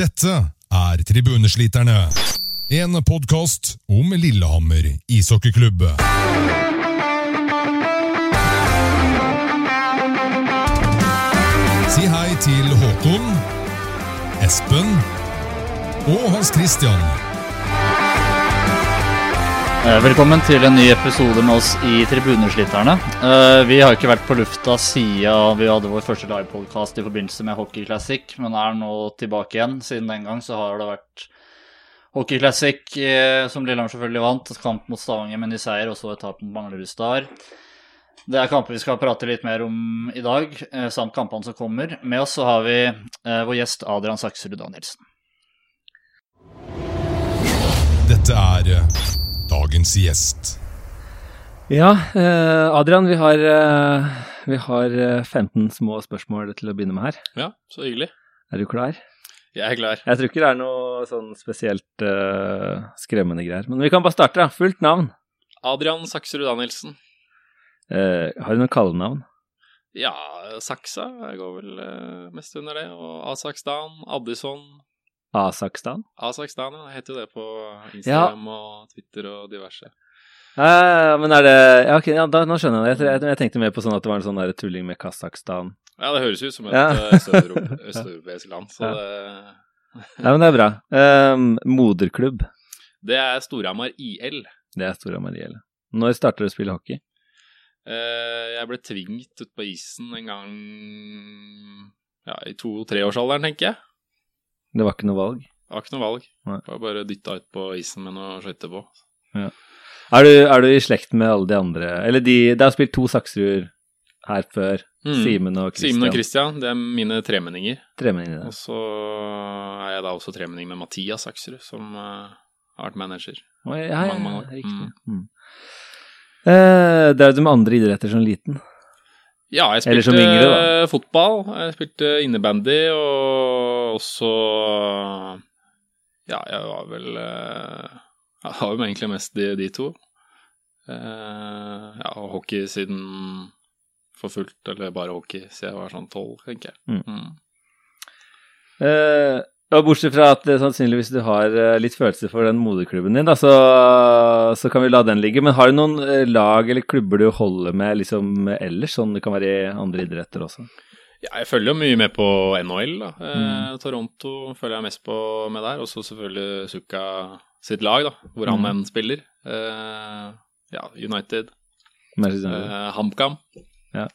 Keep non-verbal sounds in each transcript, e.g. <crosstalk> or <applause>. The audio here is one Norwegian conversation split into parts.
Dette er Tribunesliterne. En podkast om Lillehammer ishockeyklubb. Si hei til Håkon, Espen og Hans Christian. Eh, Velkommen til en ny episode med oss i Tribuneslitterne. Eh, Vi har ikke vært på lufta siden vi hadde vår første livepodkast i forbindelse med Hockey Classic, men er nå tilbake igjen. Siden den gang så har det vært Hockey Classic, eh, som Lillehammer selvfølgelig vant. Kamp mot Stavanger med ny seier, og så et tap mot Manglerud Star. Det er kamper vi skal prate litt mer om i dag, samt kampene som kommer. Med oss så har vi vår gjest Adrian Sakserud Danielsen. Dette er dagens gjest. Ja, eh, Adrian, vi har, eh, vi har eh, 15 små spørsmål til å begynne med her. Ja, så hyggelig. Er du klar? Jeg er klar. Jeg tror ikke det er noe sånn spesielt uh, skremmende greier. Men vi kan bare starte, da. Fullt navn. Adrian Sakserud Danielsen. Uh, har du noen kallenavn? Ja, Saksa jeg går vel uh, mest under det. Og Asakstan, Addison Asakstan? Asakstan, ja. Det heter jo det på Instagram og Twitter og diverse. Eh, men er det Ja, ok, ja, da, nå skjønner jeg det. Jeg, jeg, jeg tenkte mer på sånn at det var en sånn der tulling med Kasakhstan. Ja, det høres ut som et Ja. eh, østeuropeisk <laughs> land, så Ja. det, Ja, men det er bra. Eh, moderklubb. det er Storhamar IL. Det er Storhamar IL. Når starter du å spille hockey? Eh, Jeg ble tvingt ut på isen en gang ja, i to-treårsalderen, tenker jeg. Det var ikke noe valg. Det var ikke noe valg. Nei. Var bare dytta ut på isen med noe skøyter på. Er du, er du i slekt med alle de andre Eller de Det har spilt to Sakserud her før. Mm. Simen og Christian. Simen og Christian, det er mine tremenninger. Tremenninger. Og så er jeg da også tremenning med Mathias Saksrud som eh, har vært manager. Å, ja, ja, mange, mange år. riktig. Mm. Mm. Eh, drev du med andre idretter som liten? Ja, jeg spilte yngre, fotball, jeg spilte innebandy, og også Ja, jeg var vel eh, Jeg har jo egentlig mest de, de to. Eh, ja, og hockey siden for fullt, eller bare hockey siden jeg var sånn tolv, tenker jeg. Mm. Mm. Eh, og bortsett fra at eh, sannsynligvis du har litt følelser for den moderklubben din, da, så, så kan vi la den ligge. Men har du noen lag eller klubber du holder med liksom ellers, sånn det kan være i andre idretter også? Ja, jeg følger jo mye med på NHL. da. Eh, Mm. Toronto følger jeg mest på med der. Og så selvfølgelig Sukka sitt lag, da, hvor han Mm. enn spiller. Eh, ja, United. Eh, HamKam. Ja.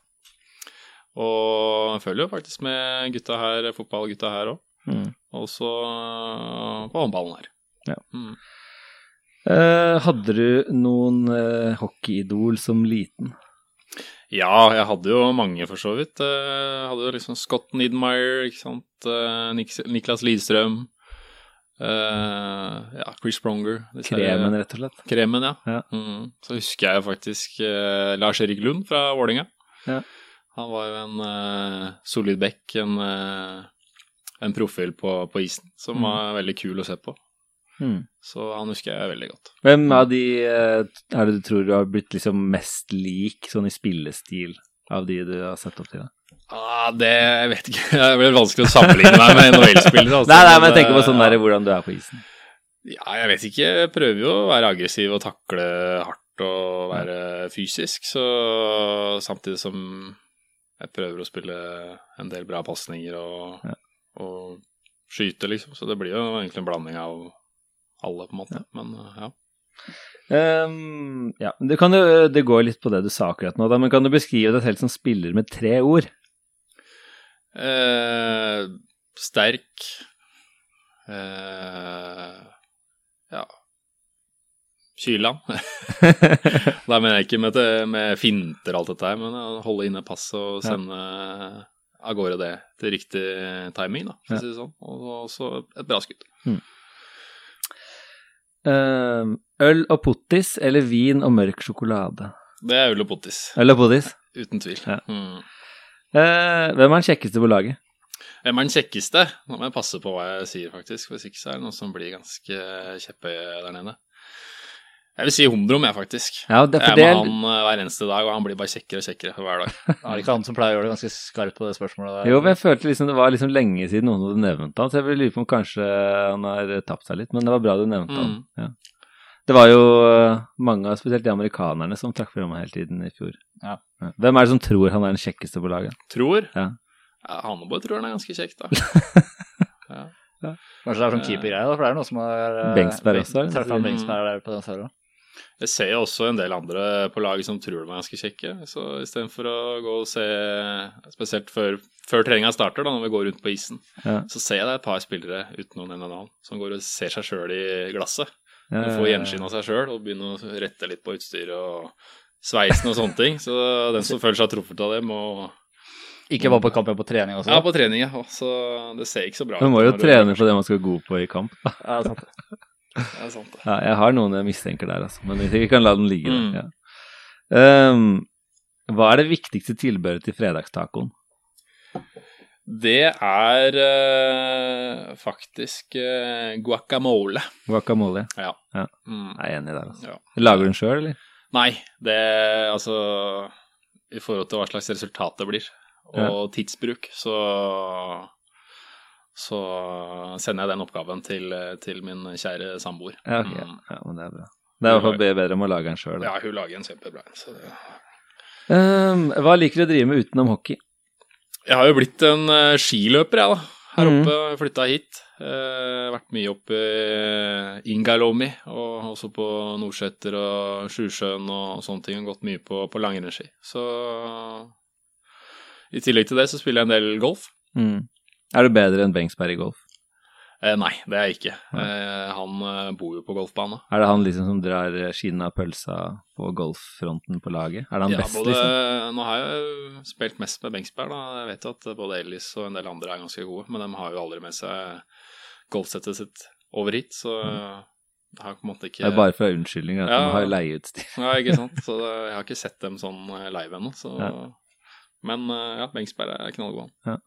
Og jeg følger jo faktisk med gutta her, fotballgutta her òg. Mm. Og så eh, på håndballen her. Ja. Mm. Eh, hadde du noen eh, hockeyidol som liten? Ja, jeg hadde jo mange for så vidt. Eh, Jeg hadde jo liksom Scott Nidmeyer, ikke sant. Eh, Nik- Niklas Lidstrøm. Uh, ja, Chris Pronger. Kremen, rett og slett. Kremen, ja. Ja. Mm. Så husker jeg faktisk uh, Lars-Erik Lund fra Vålerenga. Ja. Han var jo en uh, solid back, en, eh, en profil på, på isen, som Mm. var veldig kul å se på. Mm. Så han husker jeg veldig godt. Hvem av de eh, er det du tror du har blitt liksom mest lik sånn i spillestil av de du har sett opp til? da? Ah, det jeg vet ikke. <laughs> Det blir vanskelig å sammenligne meg med NHL-spillere. Altså. nei, nei, men jeg tenker på sånn eh, der hvordan du er på isen. Ja, jeg vet ikke. Jeg prøver jo å være aggressiv og takle hardt og være fysisk, så samtidig som jeg prøver å spille en del bra pasninger og, Ja. og skyte, liksom. Så det blir jo egentlig en blanding av alle, på en måte. Men uh, ja. Um, ja, det, kan jo, det går litt på det du sa akkurat nå, da, men kan du beskrive deg selv som spiller med tre ord? Uh, sterk uh, Ja Kyla. Da mener jeg ikke med, det, med finter og alt dette her, men holde inne passet og Ja. sende av gårde det til riktig timing, da, for Ja. å si det sånn. Og også et bra skudd. Ehm, øl og pottis eller vin og mørk sjokolade? Det er øl og pottis, Øl og pottis. uten tvil. Ja. Mm. Hvem er den kjekkeste på laget? Hvem er den kjekkeste? Nå må jeg passe på hva jeg sier, faktisk. Hvis ikke så er det noen som blir ganske kjepphøye der nede. Jeg vil si Humdrum, jeg, faktisk. Ja, det, Jeg er med han eh, hver eneste dag, og han blir bare kjekkere og kjekkere for hver dag. <laughs> Er det ikke han som pleier å gjøre det ganske skarpt på det spørsmålet der? jo, men jeg følte liksom det var liksom lenge siden noen hadde nevnt han, så jeg vil lure på om kanskje han har tapt seg litt, men det var bra du nevnte han. Mm. Ja. Det var jo eh, mange, av spesielt de amerikanerne, som trakk frem ham hele tiden i fjor. Ja. Hvem er det som tror han er den kjekkeste på laget? Tror. Ja. Ja, Hanneborg tror han er ganske kjekk, da. <laughs> Ja. Kanskje det er sånn keepergreie, da, for det er noe som er eh, Bengsberg også, er han Bengsberg der på den serien. Jeg ser jo også en del andre på laget som tror de er ganske kjekke. Så istedenfor å gå og se, spesielt før, før treninga starter, da, når vi går rundt på isen, Ja. så ser jeg det er et par spillere uten noen ene navn som går og ser seg sjøl i glasset. Ja, Og får gjenskinn av seg sjøl og begynner å rette litt på utstyret og sveisen og sånne ting. Så den som føler seg truffet av det, må Ikke bare på kamp, men på trening også. Ja, på trening, ja. Så det ser ikke så bra ut. Man må jo trene for det man skal gå god på i kamp. Ja, sant. Det er sant, det. Ja, jeg har noen jeg mistenker der, altså. men vi kan la den ligge. der. Mm. Ja. Um, hva er det viktigste tilbehøret til fredagstacoen? Det er uh, faktisk uh, guacamole. Guacamole. Ja. Ja. Mm. Jeg er enig der, altså. Ja. Lager du den sjøl, eller? Nei, det altså I forhold til hva slags resultat det blir, og tidsbruk, så så sender jeg den oppgaven til, til min kjære samboer. Ja, okay. Mm. Ja, men det er bra. Det er i hvert fall bedre om å lage den sjøl. Ja, hun lager en kjempebra en. det- Um, hva liker du å drive med utenom hockey? Jeg har jo blitt en uh, skiløper, jeg, da. Her Mhm. oppe. Flytta hit. Eh, vært mye oppe i Ingalomi, og også på Nordseter og Sjusjøen og sånne ting. Gått mye på, på langrennsski. Så i tillegg til det så spiller jeg en del golf. Mm. Er du bedre enn Bengsberg i golf? Eh, nei, det er jeg ikke. Eh, han eh, bor jo på golfbane. Er det han liksom som drar skinnet av pølsa på golffronten på laget? Er det han Ja, best, både, liksom? Nå har jeg jo spilt mest med Bengsberg. Da. Jeg vet at både Ellis og en del andre er ganske gode, men de har jo aldri med seg golfsettet sitt over hit, så det har på en måte ikke Det er bare for unnskyldning at Ja. de har leieutstyr. Ja, ikke sant. Så det, jeg har ikke sett dem sånn eh, live ennå, så Ja. Men eh, ja, Bengsberg er knallgod. han.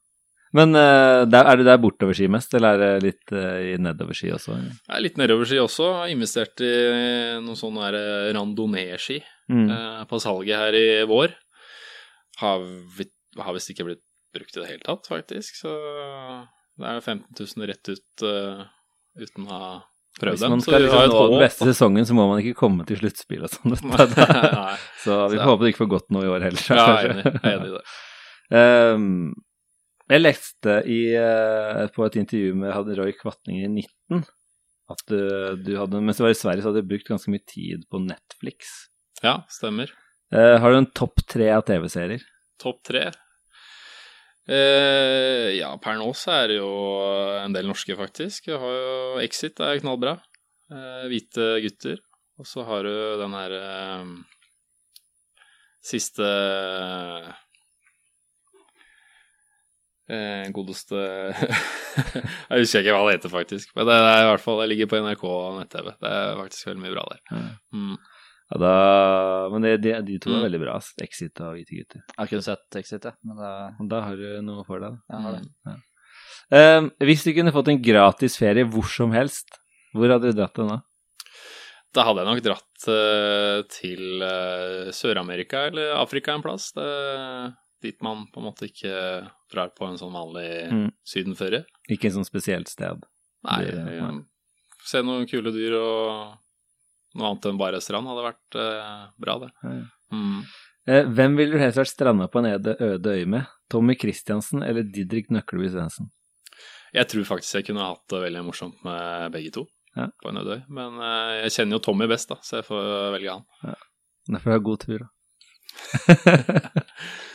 Men uh, der, er du der bortoverski mest, eller er det litt uh, i nedoverski også? eller? Er litt nedoverski også. Jeg har investert i noen sånne eh, randonee-ski Mm. uh, på salget her i vår. Har, vi- har visst ikke blitt brukt i det hele tatt, faktisk. Så det er 15 000 rett ut uten å ha prøvd Hvis man skal liksom nå den beste sesongen, så må man ikke komme til sluttspill og sånn. <laughs> Så vi Så- får håpe det ikke får gått noe i år heller. Ja, jeg er enig, jeg er enig i det. <laughs> Ehm, jeg leste i, eh, på et intervju med hadde Roy Kvatning i 19 at du, du hadde, mens du var i Sverige, så hadde du brukt ganske mye tid på Netflix. Ja, stemmer. Eh, har du en topp tre av TV-serier? Topp tre? Eh, ja, per nå så er det jo en del norske, faktisk. Jeg har jo Exit, er knallbra. Eh, hvite gutter. Og så har du den her eh, siste eh, godeste <laughs> Jeg husker ikke hva det heter, faktisk. Men det er i hvert fall, det ligger på NRK nett-TV. Det er faktisk veldig mye bra der. Ja. Mm. Ja, da, men det, de, de to er Mm. veldig bra. Exit og Hvite gutter. Jeg har kun sett Exit, ja. Men det da har du noe for deg. da. jeg har det. Mm. Ehm, hvis du kunne fått en gratis ferie hvor som helst, hvor hadde du dratt den da? Da hadde jeg nok dratt uh, til uh, Sør-Amerika eller Afrika en plass. Det, dit man på en måte ikke drar på en sånn vanlig Mm. sydenferie. Ikke en sånn spesielt sted. Nei, Det- eh, se noen kule dyr og noe annet enn bare strand hadde vært eh, bra, det. Ja. Mm. Eh, hvem ville du helst vært stranda på en øde, øy med? Tommy Christiansen eller Didrik Nøkleby Svendsen? Jeg tror faktisk jeg kunne hatt det veldig morsomt med begge to Ja. på en øde øy. Men eh, jeg kjenner jo Tommy best, da, så jeg får velge han. Derfor har jeg god tur, da. <laughs>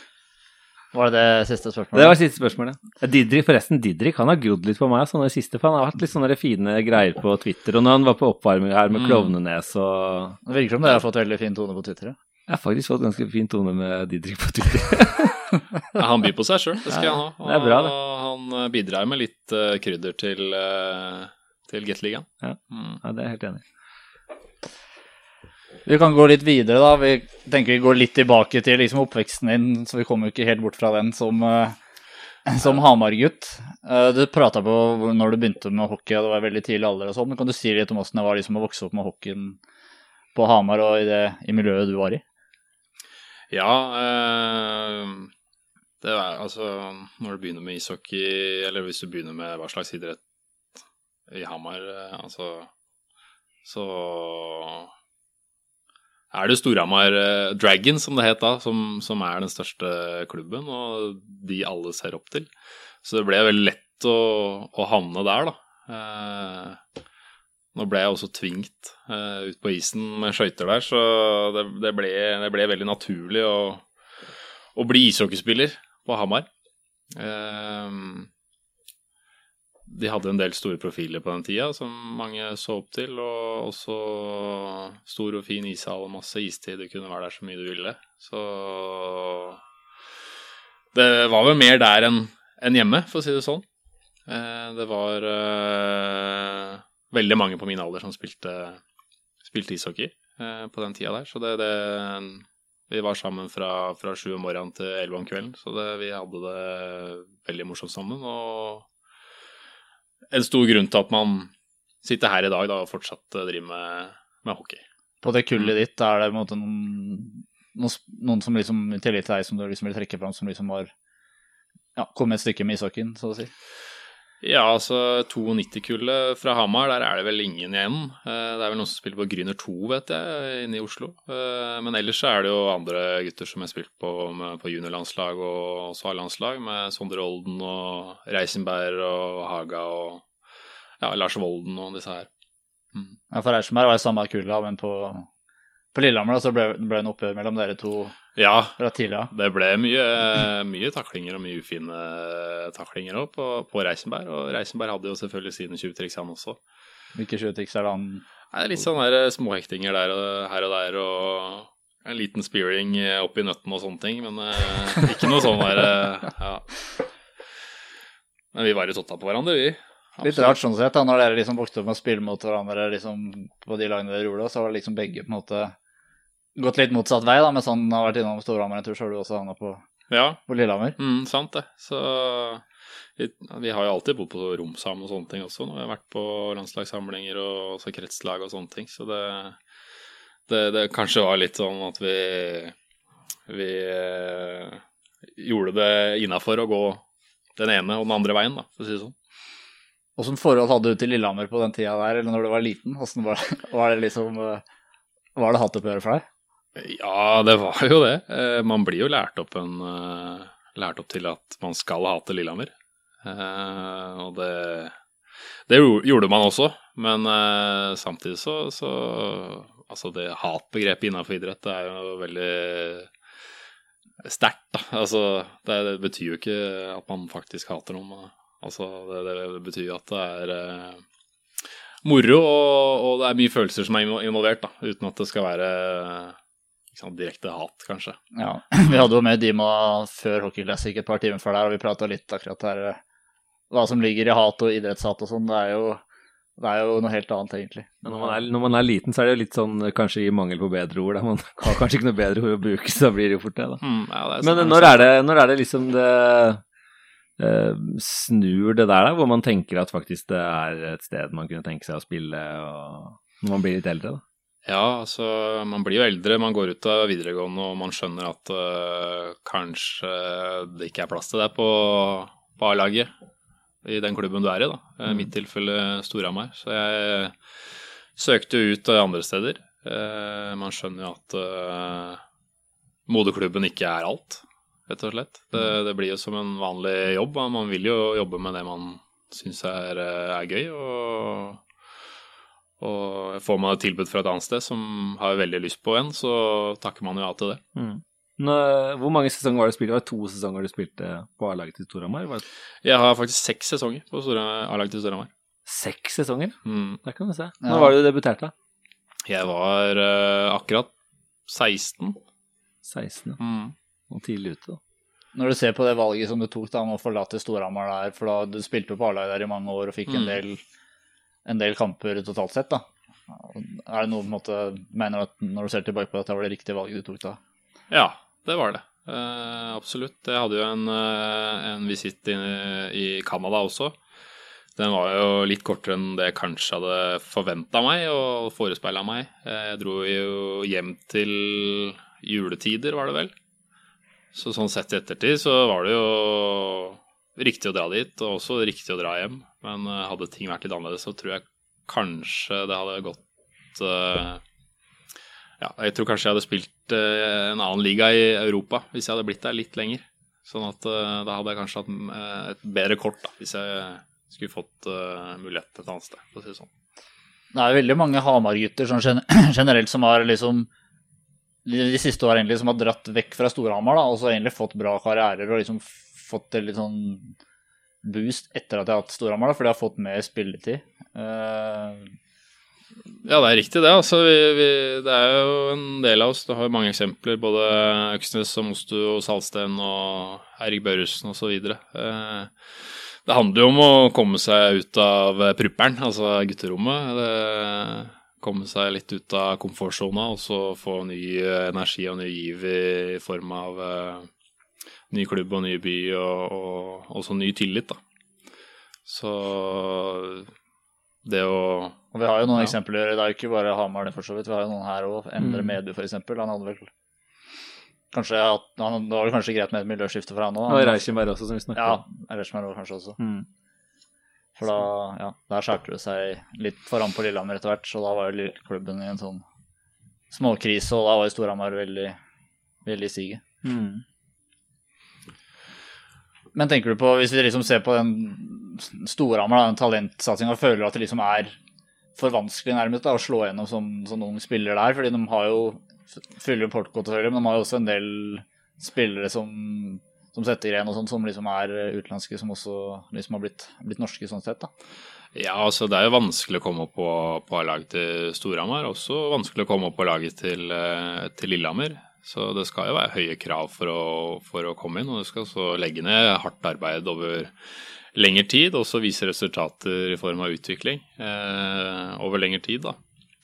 Var det det siste spørsmålet? Det var det siste spørsmålet. Didrik, forresten, Didrik han har grodd litt på meg, sånne siste, for han har hatt litt sånne fine greier på Twitter. Og når han var på oppvarming her med Mm. klovnenes og Det virker som dere har fått veldig fin tone på Twitter. ja. Jeg har faktisk fått ganske fin tone med Didrik på Twitter. <laughs> Ja, han byr på seg sjøl, det skal Ja, han ha. det er bra, det. Og han eh, bidrar med litt eh, krydder til, uh, til Gateligaen. Ja. Mm. Ja, det er jeg helt enig i. Vi kan gå litt videre, da. Vi tenker vi går litt tilbake til liksom, oppveksten din, så vi kommer jo ikke helt bort fra den som, eh, som Hamar-gutt. Eh, du prata på når du begynte med hockey, det var veldig tidlig alder og sånn. Kan du si litt om åssen det var liksom, å vokse opp med hockeyen på Hamar og i det i miljøet du var i? Ja, eh, det er altså Når du begynner med ishockey, eller hvis du begynner med hva slags idrett i Hamar, altså Så er det Storhamar eh, Dragon, som det het da, som, som, er den største klubben, og de alle ser opp til. Så det ble veldig lett å, å havne der, da. Eh, nå ble jeg også tvingt eh, ut på isen med skøyter der, så det, det, ble, det, ble, veldig naturlig å, å bli ishockeyspiller på Hamar. Eh, de hadde en del store profiler på den tida som mange så opp til, og også stor og fin ishall og masse istid. Du kunne være der så mye du ville. Så det var vel mer der enn en hjemme, for å si det sånn. Eh, det var uh, veldig mange på min alder som spilte, spilte ishockey uh, på den tida der, så det, det vi var sammen fra, fra sju om morgenen til elleve om kvelden, så det, vi hadde det veldig morsomt sammen. Og en stor grunn til at man sitter her i dag da, og fortsatt driver med, med hockey. På det kullet ditt, er det noen, noen, noen, som liksom, i tillegg til deg som du liksom vil trekke fram, som liksom har ja, kommet et stykke med ishockeyen, så å si? Ja, altså 92-kullet fra Hamar, der er det vel ingen igjen. Eh, det er vel noen som spiller på Gryner 2, vet jeg, inne i Oslo. Eh, men ellers er det jo andre gutter som har spilt på, på juniorlandslag og også A-landslag, med Sondre Olden og Reisenberg og Haga og ja, Lars Volden og disse her. Mm. Ja, for Reisenberg var i samme kulla, men på, på Lillehammer da, så ble, ble det en oppgjør mellom dere to ja, tidlig, det ble mye, mye, taklinger og mye ufine taklinger òg på, på, Reisenberg. Og Reisenberg hadde jo selvfølgelig sine tjuvtriks, han også. Hvilke tjuvtriks er det han Nei, Litt sånn der småhektinger der og, her og der, og en liten spearing oppi nøtten og sånne ting. Men eh, ikke noe sånn der eh, Ja. Men vi var i totta på hverandre, vi. Absolutt. Litt rart sånn sett, da, når dere liksom vokste opp med å spille mot hverandre liksom, på de lagene dere gjorde, så var det liksom begge på en måte gått litt motsatt vei, da, med sånn har vært innom Storhamar en tur, så har du også havna på, ja. på Lillehammer. Mm, sant det. Så vi, vi, har jo alltid bodd på Romsham og sånne ting også. Når vi har vært på landslagssamlinger og også kretslag og sånne ting. Så det, det, det kanskje var litt sånn at vi, vi eh, gjorde det innafor å gå den ene og den andre veien, da, for å si det sånn. Åssen forhold hadde du til Lillehammer på den tida der, eller når du var liten? Hvordan var, <laughs> var det liksom eh, Var det hattoppgjøret for deg? Ja, det var jo det. Eh, man blir jo lært opp, en, eh, lært opp til at man skal hate Lillehammer. Eh, og det, det gjorde man også, men samtidig så, så Altså, det hatbegrepet innenfor idrett er jo veldig sterkt, da. Altså, det, det, betyr jo ikke at man faktisk hater noen. Altså, det, det betyr jo at det er moro, og, og, det er mye følelser som er involvert, da, uten at det skal være sant, direkte hat, kanskje. Ja, <clears throat> Vi hadde jo med Dima før Hockey Classic et par timer før der, og vi prata litt akkurat her eh, hva som ligger i hat og idrettshat og sånn. Det, det, er jo noe helt annet, egentlig. Men når man, er, når man, er, liten, så er det jo litt sånn kanskje i mangel på bedre ord. Da. Man <laughs> har kanskje ikke noe bedre ord å bruke, så blir det jo fort det, da. Mm, ja, det Men når er, det, når er det liksom det uh, snur det der, da, hvor man tenker at faktisk det er et sted man kunne tenke seg å spille, og når man blir litt eldre, da? Ja, altså man blir jo eldre, man går ut av videregående og man skjønner at uh, kanskje det ikke er plass til deg på, på A-laget i den klubben du er i, da. I mm. mitt tilfelle Storhamar. Så jeg søkte jo ut andre steder. Uh, man skjønner jo at uh, moderklubben ikke er alt, rett og slett. Det, mm. det, blir jo som en vanlig jobb. Man vil jo jobbe med det man syns er, er gøy. og og får man et tilbud fra et annet sted som har veldig lyst på en, så takker man jo ja til det. Mm. Nå, hvor mange sesonger var det du spilte? Var det to sesonger du spilte på A-laget til Storhamar? Jeg har faktisk seks sesonger på A-laget til Storhamar. Seks sesonger? Mm. Der kan du se. Når ja. var det du debuterte? Jeg var uh, akkurat 16. 16, ja. Mm. Og tidlig ute, da. Når du ser på det valget som du tok da med å forlate Storhamar der, for da du spilte på A-laget der i mange år og fikk en mm. En del kamper totalt sett. da. Er det noe på en måte, Mener at når du ser tilbake på dette, var det riktige valget du tok da? Ja, det var det. Uh, absolutt. Jeg hadde jo en, uh, en visitt i Canada også. Den var jo litt kortere enn det jeg kanskje hadde forventa meg og forespeila meg. Jeg dro jo hjem til juletider, var det vel. Så sånn sett i ettertid så var det jo riktig å dra dit, og også riktig å dra hjem. Men uh, hadde ting vært litt annerledes, så tror jeg kanskje det hadde gått uh, Ja, jeg tror kanskje jeg hadde spilt uh, en annen liga i Europa hvis jeg hadde blitt der litt lenger. Sånn at da hadde jeg kanskje hatt et bedre kort da, hvis jeg skulle fått mulighet et annet sted, for å si det sånn. Det er veldig mange Hamar-gutter sånn <clears throat> generelt som har liksom de siste årene egentlig som har dratt vekk fra Storhamar da, og så egentlig fått bra karrierer og liksom fått litt sånn boost etter at jeg har hatt Storhamar, fordi jeg har fått mer spilletid. Uh... Ja, det er riktig det. Altså, vi, vi, det er jo en del av oss. Det har jo mange eksempler. Både Øksnes og Mostu og Salsten og Erik Børresen osv. Uh, det handler jo om å komme seg ut av prupperen, altså gutterommet. Det, komme seg litt ut av komfortsona og så få ny energi og ny giv i form av uh, ny klubb og ny by, og, og også ny tillit, da. Så det å Og vi har jo noen ja. eksempler, det er jo ikke bare Hamar, det for så vidt. Vi har jo noen her òg. Endre mm. Medby, f.eks. Han hadde vel kanskje han, Det var vel kanskje greit med et miljøskifte for han òg. Og Reichenberg også, som vi snakket om. Ja, Reichenberg kanskje også. Mm. For da, ja, der skjærte det seg litt foran på Lillehammer etter hvert, så da var jo klubben i en sånn småkrise, og da var jo Storhamar veldig, veldig i siget. Mm. Men tenker du på, hvis vi liksom ser på den Storhamar, den talentsatsinga, føler at det liksom er for vanskelig nærmest da, å slå gjennom som, som ung spiller der? Fordi de har jo fyller portkort, men de har jo også en del spillere som, som setter igjen og sånn, som liksom er utenlandske, som også liksom har blitt, blitt norske sånn sett. da. Ja, altså det er jo vanskelig å komme opp på, på laget til Storhamar. Også vanskelig å komme opp på laget til, eh, til Lillehammer. Så det skal jo være høye krav for å, for å komme inn, og du skal så legge ned hardt arbeid over lengre tid, og så vise resultater i form av utvikling eh, over lengre tid, da,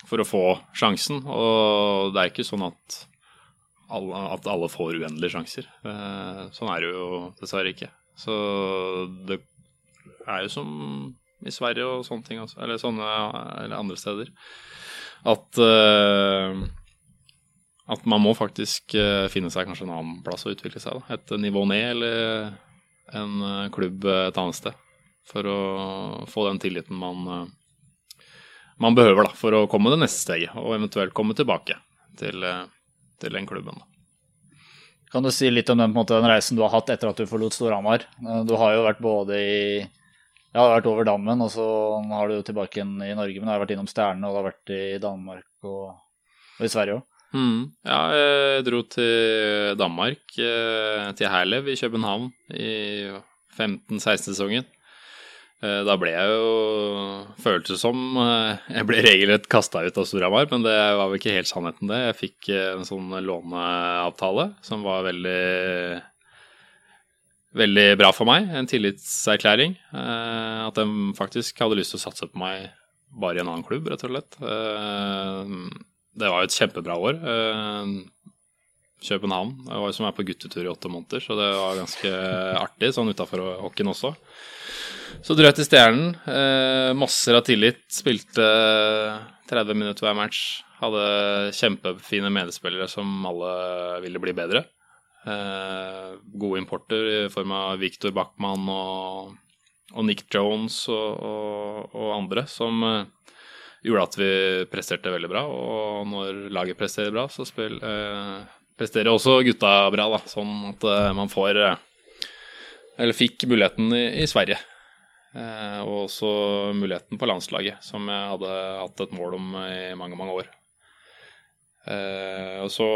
for å få sjansen. Og det er ikke sånn at alle, at alle får uendelige sjanser. Eh, sånn er det jo dessverre ikke. Så det er jo som i Sverige og sånne ting, også, eller sånne eller andre steder, at eh, at man må faktisk eh, finne seg kanskje en annen plass å utvikle seg. Da. Et nivå ned eller en eh, klubb et annet sted. For å få den tilliten man, eh, man behøver da, for å komme det neste steget, og eventuelt komme tilbake til, til den klubben. Da. Kan du si litt om den, måte, den, reisen du har hatt etter at du forlot Storhamar? Du har jo vært både i ja, vært over dammen, og så har du jo tilbake igjen i Norge, men du har vært innom Stjernene, og du har vært i Danmark og, og i Sverige òg. Mm. Ja, jeg dro til Danmark, eh, til Herlev i København i 15-16-sesongen. Eh, da ble jeg jo Føltes som eh, jeg ble regelrett kasta ut av Storhamar, men det var vel ikke helt sannheten, det. Jeg fikk en sånn låneavtale som var veldig Veldig bra for meg. En tillitserklæring. At de faktisk hadde lyst til å satse på meg bare i en annen klubb, rett og slett det var jo et kjempebra år. Eh, København. Jeg var jo som er på guttetur i åtte måneder, så det var ganske artig sånn utafor hockeyen også. Så drøt til Stjernen. Eh, masser av tillit. Spilte 30 minutter hver match. Hadde kjempefine medspillere som alle ville bli bedre. Eh, gode importer i form av Victor Backman og, og Nick Jones og, og, og andre som gjorde at vi presterte veldig bra. Og når laget presterer bra, så spill, eh, presterer også gutta bra, da. Sånn at eh, man får eh, Eller fikk muligheten i, i Sverige. Eh, og også muligheten på landslaget, som jeg hadde hatt et mål om i mange, mange år. Eh, og så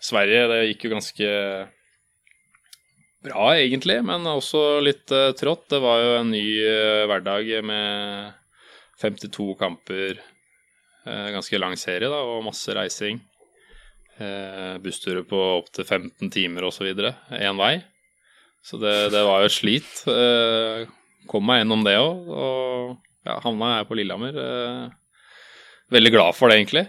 Sverige, det gikk jo ganske bra, egentlig, men også litt uh, trått. Det var jo en ny uh, hverdag med 52 kamper, eh, ganske lang serie da, og masse reising. Eh, bussturer på opptil 15 timer osv. én vei. Så det, det, var jo et slit. Eh, kom meg gjennom det òg, og ja, havna jeg på Lillehammer. Eh, veldig glad for det, egentlig.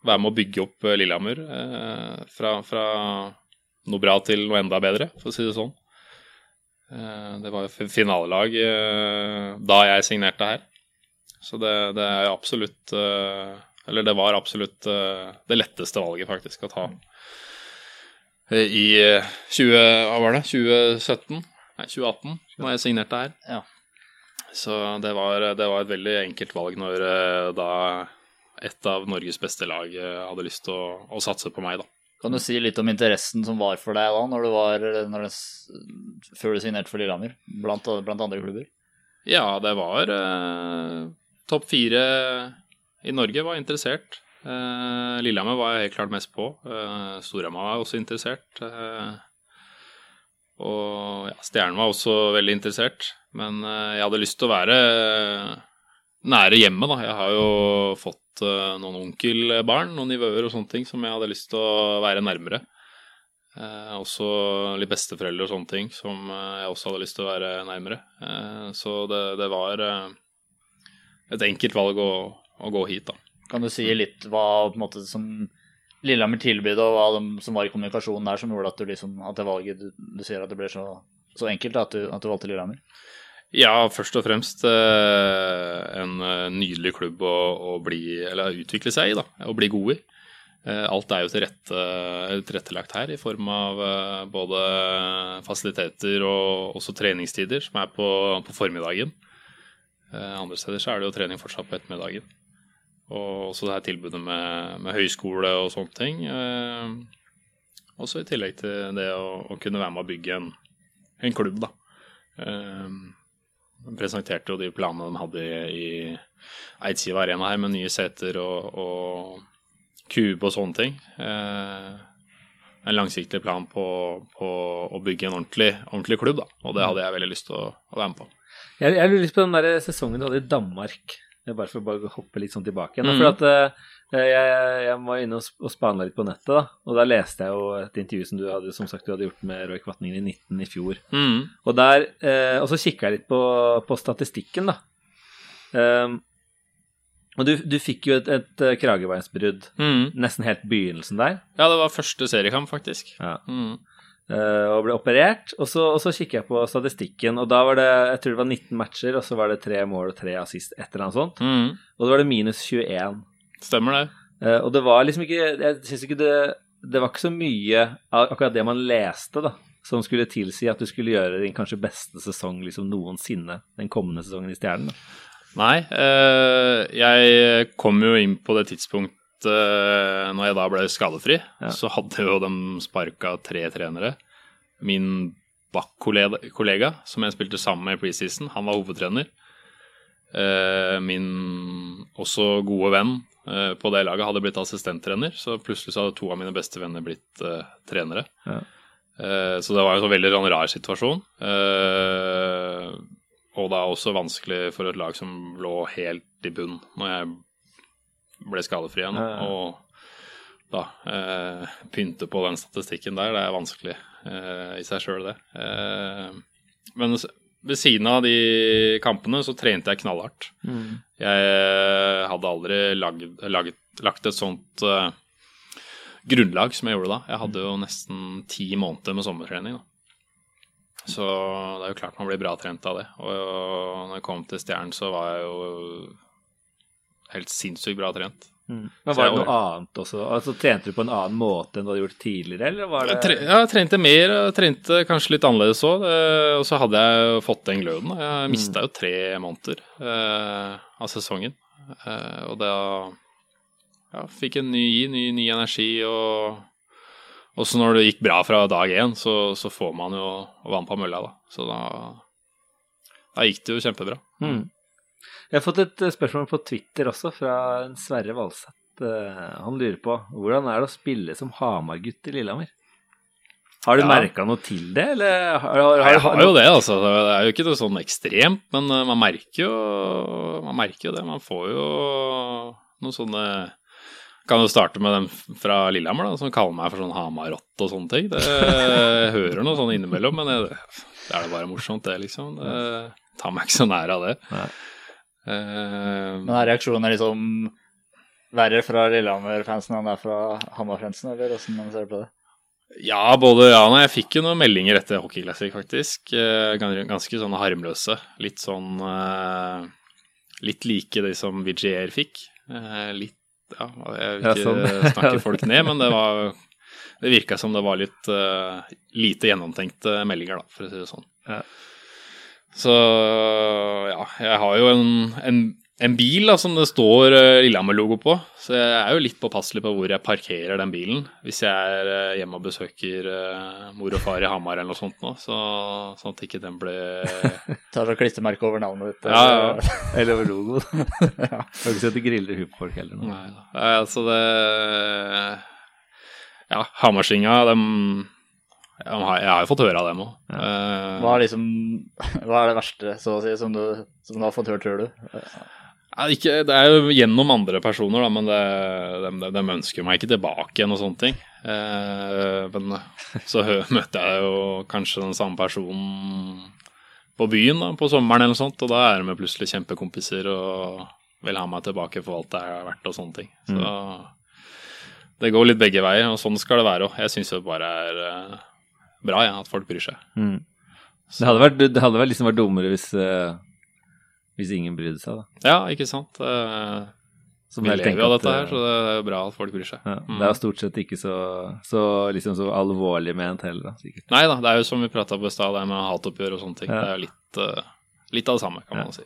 Være med å bygge opp Lillehammer eh, fra, fra noe bra til noe enda bedre, for å si det sånn. Eh, Det var jo finalelag eh, da jeg signerte her. Så det, det er absolutt eh, Eller det var absolutt det letteste valget, faktisk, å ta. I eh, 20, hva var det, 2017? Nei, 2018, da jeg signerte her. Ja. Så det var, det var et veldig enkelt valg når da et av Norges beste lag hadde lyst til å, å satse på meg, da. Kan du si litt om interessen som var for deg da, når du var, når det, før du signerte for Lillehammer, blant, blant andre klubber? Ja, det var eh, topp fire i Norge var interessert. Eh, Lillehammer var jeg helt klart mest på. Eh, Storhamar var også interessert. Eh, og ja, Stjernen var også veldig interessert. Men eh, jeg hadde lyst til å være nære hjemmet, da. Jeg har jo fått uh, noen onkelbarn, noen nivåer og sånne ting som jeg hadde lyst til å være nærmere. Eh, også litt besteforeldre og sånne ting som eh, jeg også hadde lyst til å være nærmere. Eh, så det, det var eh, et enkelt valg å, å gå hit, da. Kan du si litt hva måte som Lillehammer tilbød, og hva de, som var i kommunikasjonen der som gjorde at du liksom, at det valget du, du sier at det ble så, så enkelt da, at du, at du valgte Lillehammer? Ja, først og fremst eh, en eh, nydelig klubb å, å bli, utvikle seg i, da, og bli god i. Eh, alt er jo tilrette, tilrettelagt her i form av både fasiliteter og også treningstider, som er på, på formiddagen. Andre steder så er det jo trening fortsatt på ettermiddagen. Og også det her tilbudet med, med høyskole og sånne ting. Også i tillegg til det å, å kunne være med å bygge en, en klubb, da. De presenterte jo de planene de hadde i, i Arena her, med nye seter og, og kube og sånne ting. Eh, en langsiktig plan på, på å bygge en ordentlig, ordentlig klubb, da. Og det hadde jeg veldig lyst til å, å være med på. Jeg, jeg lurer litt på den der sesongen du hadde i Danmark. Bare for å bare hoppe litt sånn tilbake igjen. Mhm. For at eh, jeg, jeg var inne og, sp- og spana litt på nettet, da. Og da leste jeg jo et intervju som du hadde som sagt du hadde gjort med Roy Kvatningen i 19 i fjor. Mm. Og der, eh, og så kikka jeg litt på, på statistikken, da. Um, og du, du fikk jo et, et eh, kragebeinsbrudd Mm. nesten helt begynnelsen der. Ja, det var første seriekamp, faktisk. Ja. Mm. Eh, og ble operert. Og så, og så kikker jeg på statistikken, og da var det jeg tror det var 19 matcher, og så var det tre mål og tre assist, et eller annet sånt. Mm. Og da var det minus 21. Stemmer det. Eh, og det var liksom ikke Jeg syns ikke det Det var ikke så mye av akkurat det man leste, da, som skulle tilsi at du skulle gjøre din kanskje beste sesong liksom noensinne, den kommende sesongen i Stjernen. da. Nei, eh, jeg kom jo inn på det tidspunktet eh, når jeg da ble skadefri. Ja. Så hadde jo de sparka tre trenere. Min Bach-kollega, som jeg spilte sammen med i preseason, han var hovedtrener. Uh, min også gode venn uh, på det laget hadde blitt assistenttrener, så plutselig så hadde to av mine beste venner blitt trenere. Ja. Så det var en veldig sånn rar situasjon. Eh, og da også vanskelig for et lag som lå helt i bunn når jeg ble skadefri igjen. Og da eh, pynte på den statistikken der, det er vanskelig eh, i seg sjøl, det. Eh, men ved siden av de kampene så trente jeg knallhardt. Jeg eh, hadde aldri lagd, laget, lagt et sånt eh, grunnlag som jeg gjorde da. Jeg hadde jo nesten ti måneder med sommertrening. da. Så det er jo klart man blir bra trent av det. Og når jeg kom til Stjernen, så var jeg jo helt sinnssykt bra trent. Men var det noe annet også? Altså Trente du på en annen måte enn du hadde gjort tidligere, eller var det Jeg, tre, jeg trente mer, jeg trente kanskje litt annerledes òg. Og så hadde jeg fått den gløden. Jeg mista jo tre måneder eh, av sesongen. Eh, og da ja, fikk en ny ny, ny energi. Og også når det gikk bra fra dag én, så, så får man jo vann på mølla, da. Så da, da gikk det jo kjempebra. Mm. Jeg har fått et eh, spørsmål på Twitter også, fra en Sverre Valseth. Eh, Han lurer på hvordan er det å spille som Hamar-gutt i Lillehammer? Har du Ja. merka noe til det, eller har, har, har, Jeg har jo det, altså. Det er jo ikke noe sånn ekstremt, men eh, man merker jo, man merker jo det. Man får jo noen sånne Kan jo starte med dem fra Lillehammer, da, som kaller meg for sånn Hamar-rotte og sånne ting. Det, jeg hører noe sånn innimellom, men jeg, det er jo bare morsomt, det, liksom. Det tar meg ikke så nær av det. Nei. Eh, Men er reaksjonen liksom verre fra Lillehammer-fansen enn det er fra Hamar-fansen, eller åssen man ser på det? Ja, både ja og. Jeg fikk jo noen meldinger etter Hockey Classic, faktisk. Eh, Ganske sånne harmløse. Litt sånn eh, Litt like de som VGR fikk. Litt Ja, jeg vil Ja, ikke sånn. <laughs> snakke <laughs> folk ned, men det var Det virka som det var litt lite gjennomtenkte meldinger, da, for å si det sånn. Ja. Så ja, jeg har jo en, en, en bil da, som det står uh, Lillehammer-logo på, så jeg er jo litt påpasselig på hvor jeg parkerer den bilen. Hvis jeg er eh, hjemme og besøker eh, mor og far i Hamar eller noe sånt nå, så, sånn at ikke den blir <laughs> Tar så klistremerke over navnet ditt. Ja, ja. <laughs> Eller over logoen. <laughs> Har ikke sett griller hupfolk heller nå. Nei. Nei, Altså det Ja, Hamarsinga, dem jeg har, jeg har jo fått høre av dem òg. Hva er liksom <laughs> Hva er det verste, så å si, som du, som du har fått hørt, tror du? Ja, ikke, det er jo gjennom andre personer, da, men det, de, de, de ønsker meg ikke tilbake igjen og sånne ting. Eh, men så <laughs> møter møtte jeg jo kanskje den samme personen på byen da, på sommeren eller noe sånt, og da er de plutselig kjempekompiser og vil ha meg tilbake for alt det er verdt og sånne ting. Så det går litt begge veier, og sånn skal det være òg. Jeg syns det bare er eh, bra ja, at folk bryr seg. Mm. Det hadde vært, det hadde liksom vært dummere hvis, eh, hvis ingen brydde seg, da. Ja, ikke sant. Eh, Som vi lever jo av dette her, eh, så det er jo bra at folk bryr seg. Ja, Mm. det er jo stort sett ikke så, så, liksom så alvorlig ment heller, da, sikkert. Nei da, det er jo som vi prata på i stad, det med hatoppgjør og sånne ting. Ja. Det er jo litt, litt av det samme, kan Ja. man si.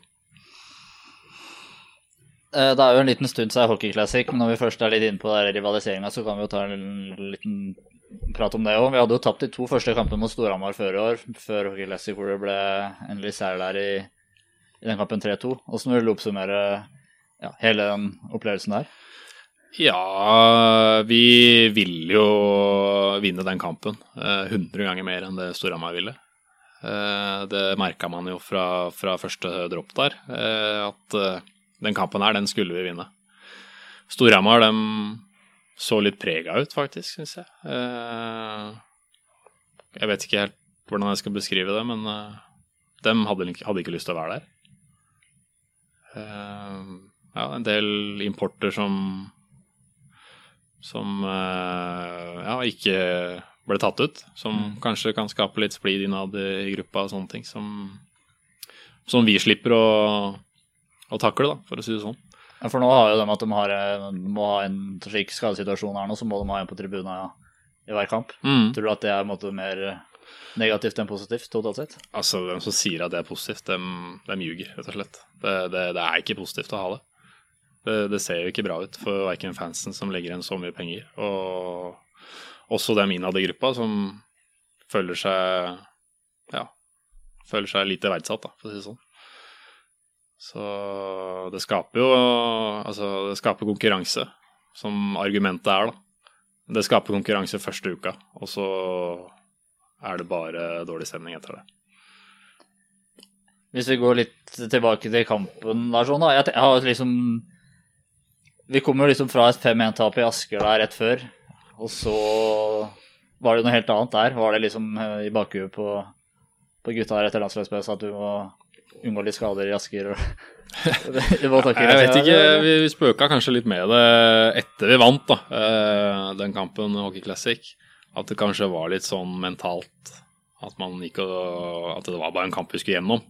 Eh, Det er jo en liten stund siden Hockey Classic, men når vi først er litt inne på rivaliseringa, så kan vi jo ta en liten prat om det òg. Vi hadde jo tapt de to første kampene mot Storhamar før i år, før Hockey Classic, hvor det ble endelig seier der i, i den kampen 3-2. Åssen vil du oppsummere ja, hele den opplevelsen der? Ja, vi ville jo vinne den kampen eh, 100 ganger mer enn det Storhamar ville. Eh, Det merka man jo fra, fra første dropp der, eh, at eh, den kampen her, den skulle vi vinne. Storhamar, dem så litt prega ut, faktisk, syns jeg. Eh, Jeg vet ikke helt hvordan jeg skal beskrive det, men eh, dem hadde, ikke- lyst til å være der. Eh, Ja, en del importer som som ja, ikke ble tatt ut. Som kanskje kan skape litt splid innad i gruppa og sånne ting. Som, som vi slipper å, å takle, da, for å si det sånn. Ja, for nå har jo de at de har, eh, må ha en slik skadesituasjon her nå, så må de ha en på tribunen i hver kamp. Mm. Tror du at det er en måte mer negativt enn positivt, totalt sett? Altså, hvem som sier at det er positivt, dem, de ljuger, rett og slett. Det, det, det er ikke positivt å ha det. det. Det ser jo ikke bra ut for verken fansen som legger igjen så mye penger, og også dem innad i gruppa som føler seg ja, føler seg lite verdsatt, da, for å si det sånn. Så det skaper jo Altså, det skaper konkurranse, som argumentet er, da. Det skaper konkurranse første uka, og så er det bare dårlig stemning etter det. Hvis vi går litt tilbake til kampen der sånn, da. Jeg, har liksom Vi kom jo liksom fra et 5-1-tap i Asker der rett før, og så var det noe helt annet der. Var det liksom eh, i bakhuet på, på gutta her etter landslagspausen at du må unngå litt skader i Asker? og- <laughs> Det var Jeg vet ikke, eller? vi spøka kanskje litt med det etter vi vant, da, eh, den kampen Hockey Classic. At det kanskje var litt sånn mentalt at og At det var bare en kamp vi skulle gjennom.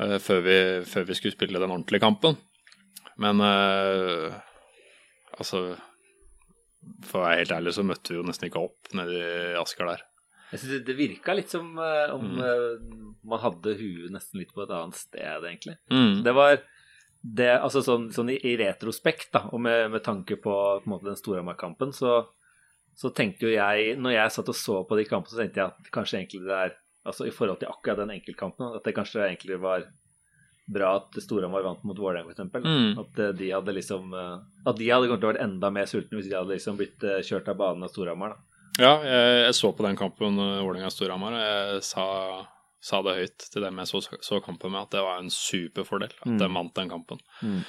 eh, Før vi, før vi skulle spille den ordentlige kampen. Men eh, altså For å være helt ærlig så møtte vi jo nesten ikke opp nede i Asker der. Jeg synes det, det virka litt som uh, om Mm. eh, man hadde huet nesten litt på et annet sted, egentlig. Mm. Det var det, altså sånn, sånn i, i retrospekt, da, og med, med tanke på, på måte, den Storhamar-kampen, så, så tenkte jo jeg Når jeg satt og så på de kampene, så tenkte jeg at kanskje egentlig det er Altså i forhold til akkurat den enkeltkampen, at det kanskje egentlig var bra at Storhamar vant mot Vålerenga, f.eks. Mm. At eh, de hadde liksom At de hadde kommet til å vært enda mer sultne hvis de hadde liksom blitt kjørt av banen av Storhamar. Ja, jeg, jeg så på den kampen uh, Vålerenga-Storhamar, og jeg sa, sa det høyt til dem jeg så, så kampen med, at det var en superfordel at Mm. de vant den kampen. Mm.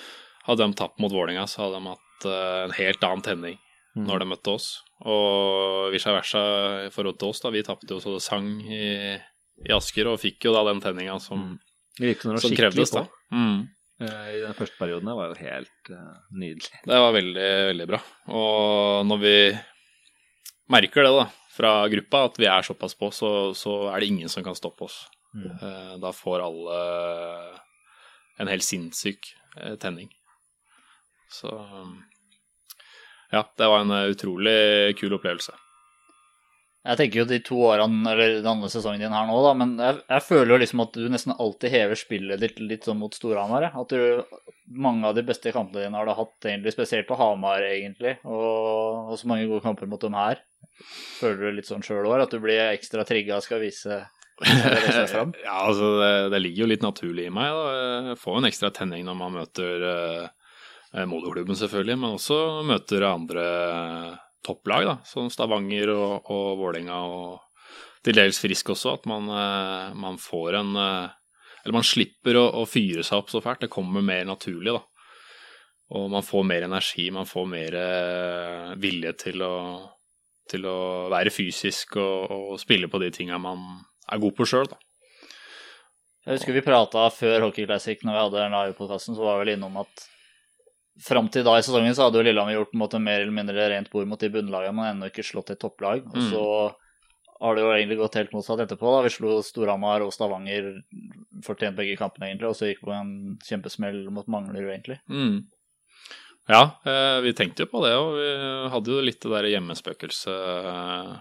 Hadde de tapt mot Vålerenga, så hadde de hatt uh, en helt annen tenning Mm. når de møtte oss. Og vice versa i forhold til oss, da. Vi tapte jo så det sang i, i Asker, og fikk jo da den tenninga som, Mm. Det som som krevdes, da. Mm. Eh, I den første perioden her var jo helt uh, nydelig. Det var veldig, veldig bra. Og når vi merker det da, fra gruppa, at vi er såpass på, så, så er det ingen som kan stoppe oss. Mm. Da får alle en helt sinnssyk eh, tenning. Så ja, det var en eh, utrolig kul opplevelse. Jeg tenker jo de to årene, eller den andre sesongen din her nå, da, men jeg, jeg føler jo liksom at du nesten alltid hever spillet ditt litt sånn mot Storhamar. At du, mange av de beste kampene dine har du hatt, egentlig, spesielt på Hamar, egentlig. Og, og så mange gode kamper mot dem her. Føler du litt sånn sjøl òg, at du blir ekstra trigga og skal vise <laughs> ja, altså det, det ligger jo litt naturlig i meg. Da. Jeg får en ekstra tenning når man møter eh, moderklubben, selvfølgelig, men også møter andre topplag, da, som Stavanger og, og Vålerenga og til dels Frisk også. At man, eh, man får en eh, Eller man slipper å, å fyre seg opp så fælt. Det kommer mer naturlig, da. Og man får mer energi, man får mer eh, vilje til å, til å være fysisk og, og spille på de tinga man er god på sjøl, da. Jeg husker vi prata før Hockey Classic når vi hadde den live-podkasten, så var vi vel innom at fram til da i sesongen så hadde jo Lillehammer gjort måte mer eller mindre rent bord mot de bunnlagene, men ennå ikke slått et topplag. Og Mm. så har det jo egentlig gått helt motsatt etterpå. da. Vi slo Storhamar og Stavanger, fortjent begge kampene egentlig, og så gikk vi på en kjempesmell mot Manglerud, egentlig. Mm. Ja, eh, vi tenkte jo på det, og vi hadde jo litt det der hjemmespøkelset eh,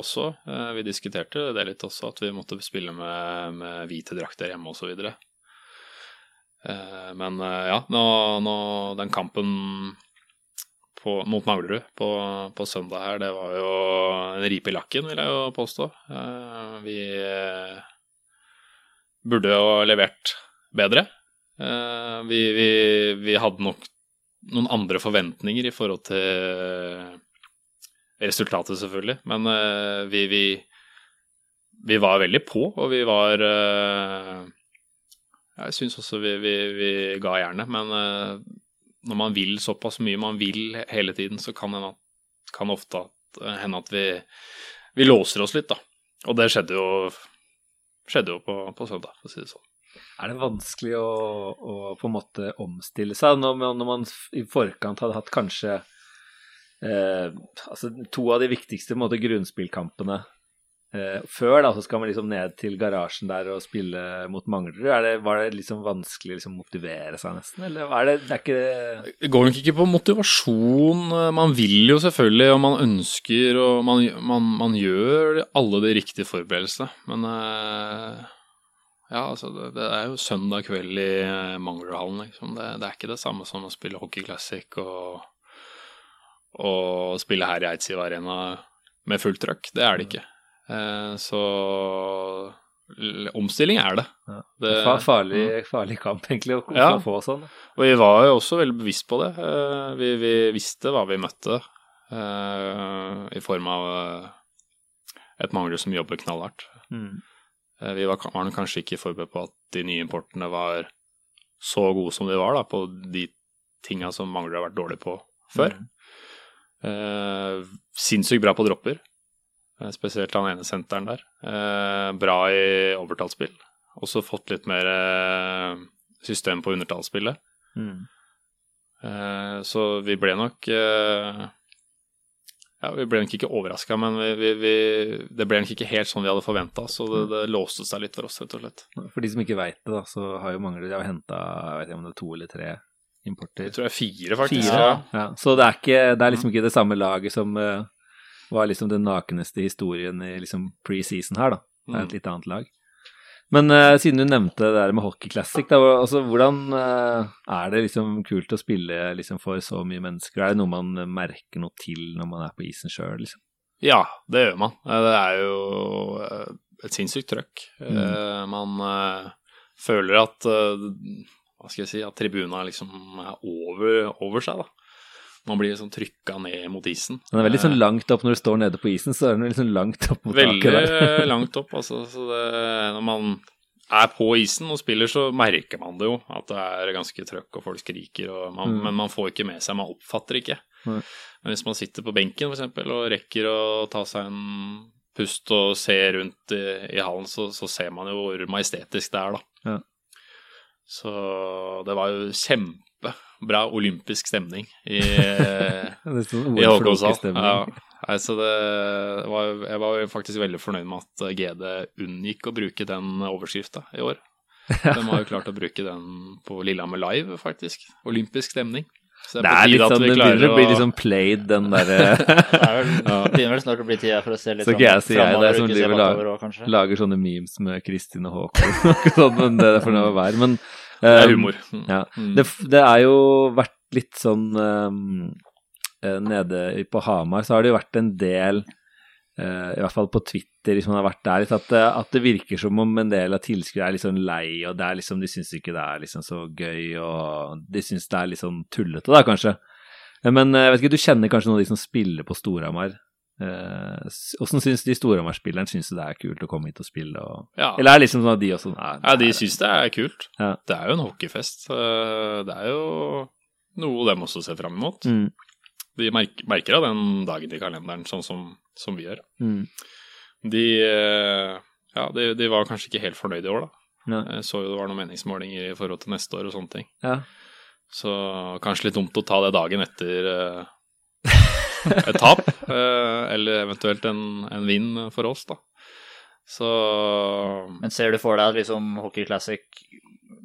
også. Eh, vi diskuterte det litt også, at vi måtte spille med, med hvite drakter hjemme osv. Men ja, nå, nå den kampen på, mot Manglerud på, på søndag her, det var jo en ripe i lakken, vil jeg jo påstå. Vi burde jo levert bedre. Vi, vi, vi hadde nok noen andre forventninger i forhold til resultatet, selvfølgelig. Men uh, vi, vi, vi var veldig på, og vi var uh, Jeg syns også vi, vi, ga jernet, men uh, når man vil såpass mye man vil hele tiden, så kan det ofte hende at vi låser oss litt, da. Og det skjedde jo, skjedde jo på, på søndag, for å si det sånn. Er det vanskelig å, å på en måte omstille seg når, når man i forkant hadde hatt kanskje eh, altså to av de viktigste måte, grunnspillkampene eh, før, da, så skal man liksom ned til garasjen der og spille mot Manglerud. Er var det liksom vanskelig å liksom motivere seg nesten, eller er det, det er ikke Det går nok ikke på motivasjon. Man vil jo selvfølgelig, og man ønsker, og man, man, man gjør alle de riktige forberedelsene. Men eh, ja, altså, det, det er jo søndag kveld i Manglerhallen, liksom. Det, det er ikke det samme som å spille Hockey Classic og, og spille her i Eidsiv Arena med fullt trøkk. Det er det ikke. Eh, så omstilling er det. Ja. det er farlig, farlig kamp, egentlig, å Ja. få, få sånn? og vi var jo også veldig bevisst på det. Eh, Vi, vi visste hva vi møtte, eh, i form av eh, et Mangler som jobber knallhardt. Mm. Eh, Vi var, var kanskje ikke forberedt på at de nye importene var så gode som de var da, på de tinga som Manglerud har vært dårlige på før. Mm. Eh, sinnssykt bra på dropper, eh, spesielt han ene senteren der. Eh, bra i overtallsspill. Også fått litt mer eh, system på undertallsspillet. Mm. Eh, så vi ble nok eh, Ja, vi ble nok ikke overraska, men vi, vi, vi, det ble nok ikke helt sånn vi hadde forventa, så det, det låste seg litt for oss, rett og slett. For de som ikke veit det, da, så har jo Manglerud de om det er to eller tre importer. Jeg tror det er fire, faktisk. Fire, Ja. ja. Så det er, ikke, det er liksom ikke det samme laget som uh, var liksom den nakeneste historien i liksom pre-season her, da. Det er Mm. et litt annet lag. Men uh, siden du nevnte det der med Hockey Classic, da, altså, hvordan uh, er det liksom kult å spille liksom, for så mye mennesker? Er det noe man merker noe til når man er på isen sjøl, liksom? Ja, det gjør man. Eh, Det er jo et sinnssykt trøkk. Mm. Uh, Man føler at Hva skal jeg si At tribuna liksom er over, over seg, da. Man blir liksom trykka ned mot isen. Den er veldig sånn Eh, langt opp når du står nede på isen, så er den liksom langt opp mot Veldig taket der. Veldig langt opp, altså. Så det, når man er på isen og spiller, så merker man det jo. At det er ganske trøkk og folk skriker, og man, Mm. men man får ikke med seg, man oppfatter ikke. Mm. Men hvis man sitter på benken eksempel, og rekker å ta seg en pust og se rundt i, i hallen, så, så ser man jo hvor majestetisk det er, da. Ja. Så det var jo kjempebra olympisk stemning i <laughs> Det sånn i Håkonshall. Ja, Nei, så det var, jeg var faktisk veldig fornøyd med at GD unngikk å bruke den overskrifta i år. <laughs> De har jo klart å bruke den på Lillehammer Live, faktisk. Olympisk stemning. Så Det er litt sånn, det begynner å bli litt sånn played, den derre <laughs> Det er begynner vel snart å bli tida for å se litt Så jeg sier jeg, det som driver lag- bakover også, kanskje. Lager sånne memes med Kristin og Håkon og noe sånt, men det er for noe å være. Men Det er eh, humor. Mm. Ja. Mm. Det, det er jo vært litt sånn ehm, eh, Nede på Hamar så har det jo vært en del uh, I hvert fall på Twitter, hvis man har vært der at, det- at det virker som om en del av tilskuere er litt sånn lei, og det er liksom, de syns ikke det er liksom så gøy, og de syns det er litt sånn tullete, da, kanskje. Eh, Men eh, jeg vet ikke, du kjenner kanskje noen av de som spiller på Storhamar. Eh, uh, Åssen syns de Storhamar-spillerne syns det er kult å komme hit og spille? Og... Ja. Eller er det liksom sånn at de også nei, Ja, de syns det er kult. Ja. Det er jo en hockeyfest. Det er jo noe dem også ser fram imot. Mm, De merker, merker av den dagen i kalenderen, sånn som, som vi gjør. mm, De, eh, ja, de, de var kanskje ikke helt fornøyde i år, da. ja, Jeg så jo det var noen meningsmålinger i forhold til neste år og sånne ting. ja. Så kanskje litt dumt å ta det dagen etter eh, <laughs> et tap, eh, eller eventuelt en, en vinn for oss, da. Så Men ser du for deg at liksom Hockey Classic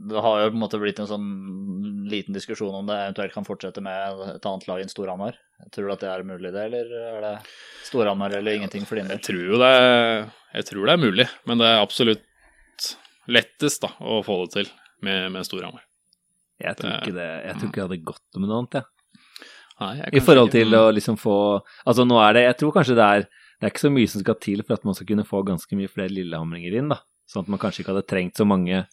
Det har jo på en måte blitt en sånn liten diskusjon om det eventuelt kan fortsette med et annet lag enn Storhamar. Tror du at det er mulig, det, eller er det Storhamar eller ingenting for din jeg tror jo det Jeg tror det er mulig, men det er absolutt lettest da å få det til med, med Storhamar. Jeg tror ikke det Jeg tror ikke det hadde gått med noe annet, jeg. Nei, I forhold forhold ikke- til å liksom få Altså, nå er det Jeg tror kanskje det er Det er ikke så mye som skal til for at man skal kunne få ganske mye flere lillehamringer inn, da. Sånn at man kanskje ikke hadde trengt så mange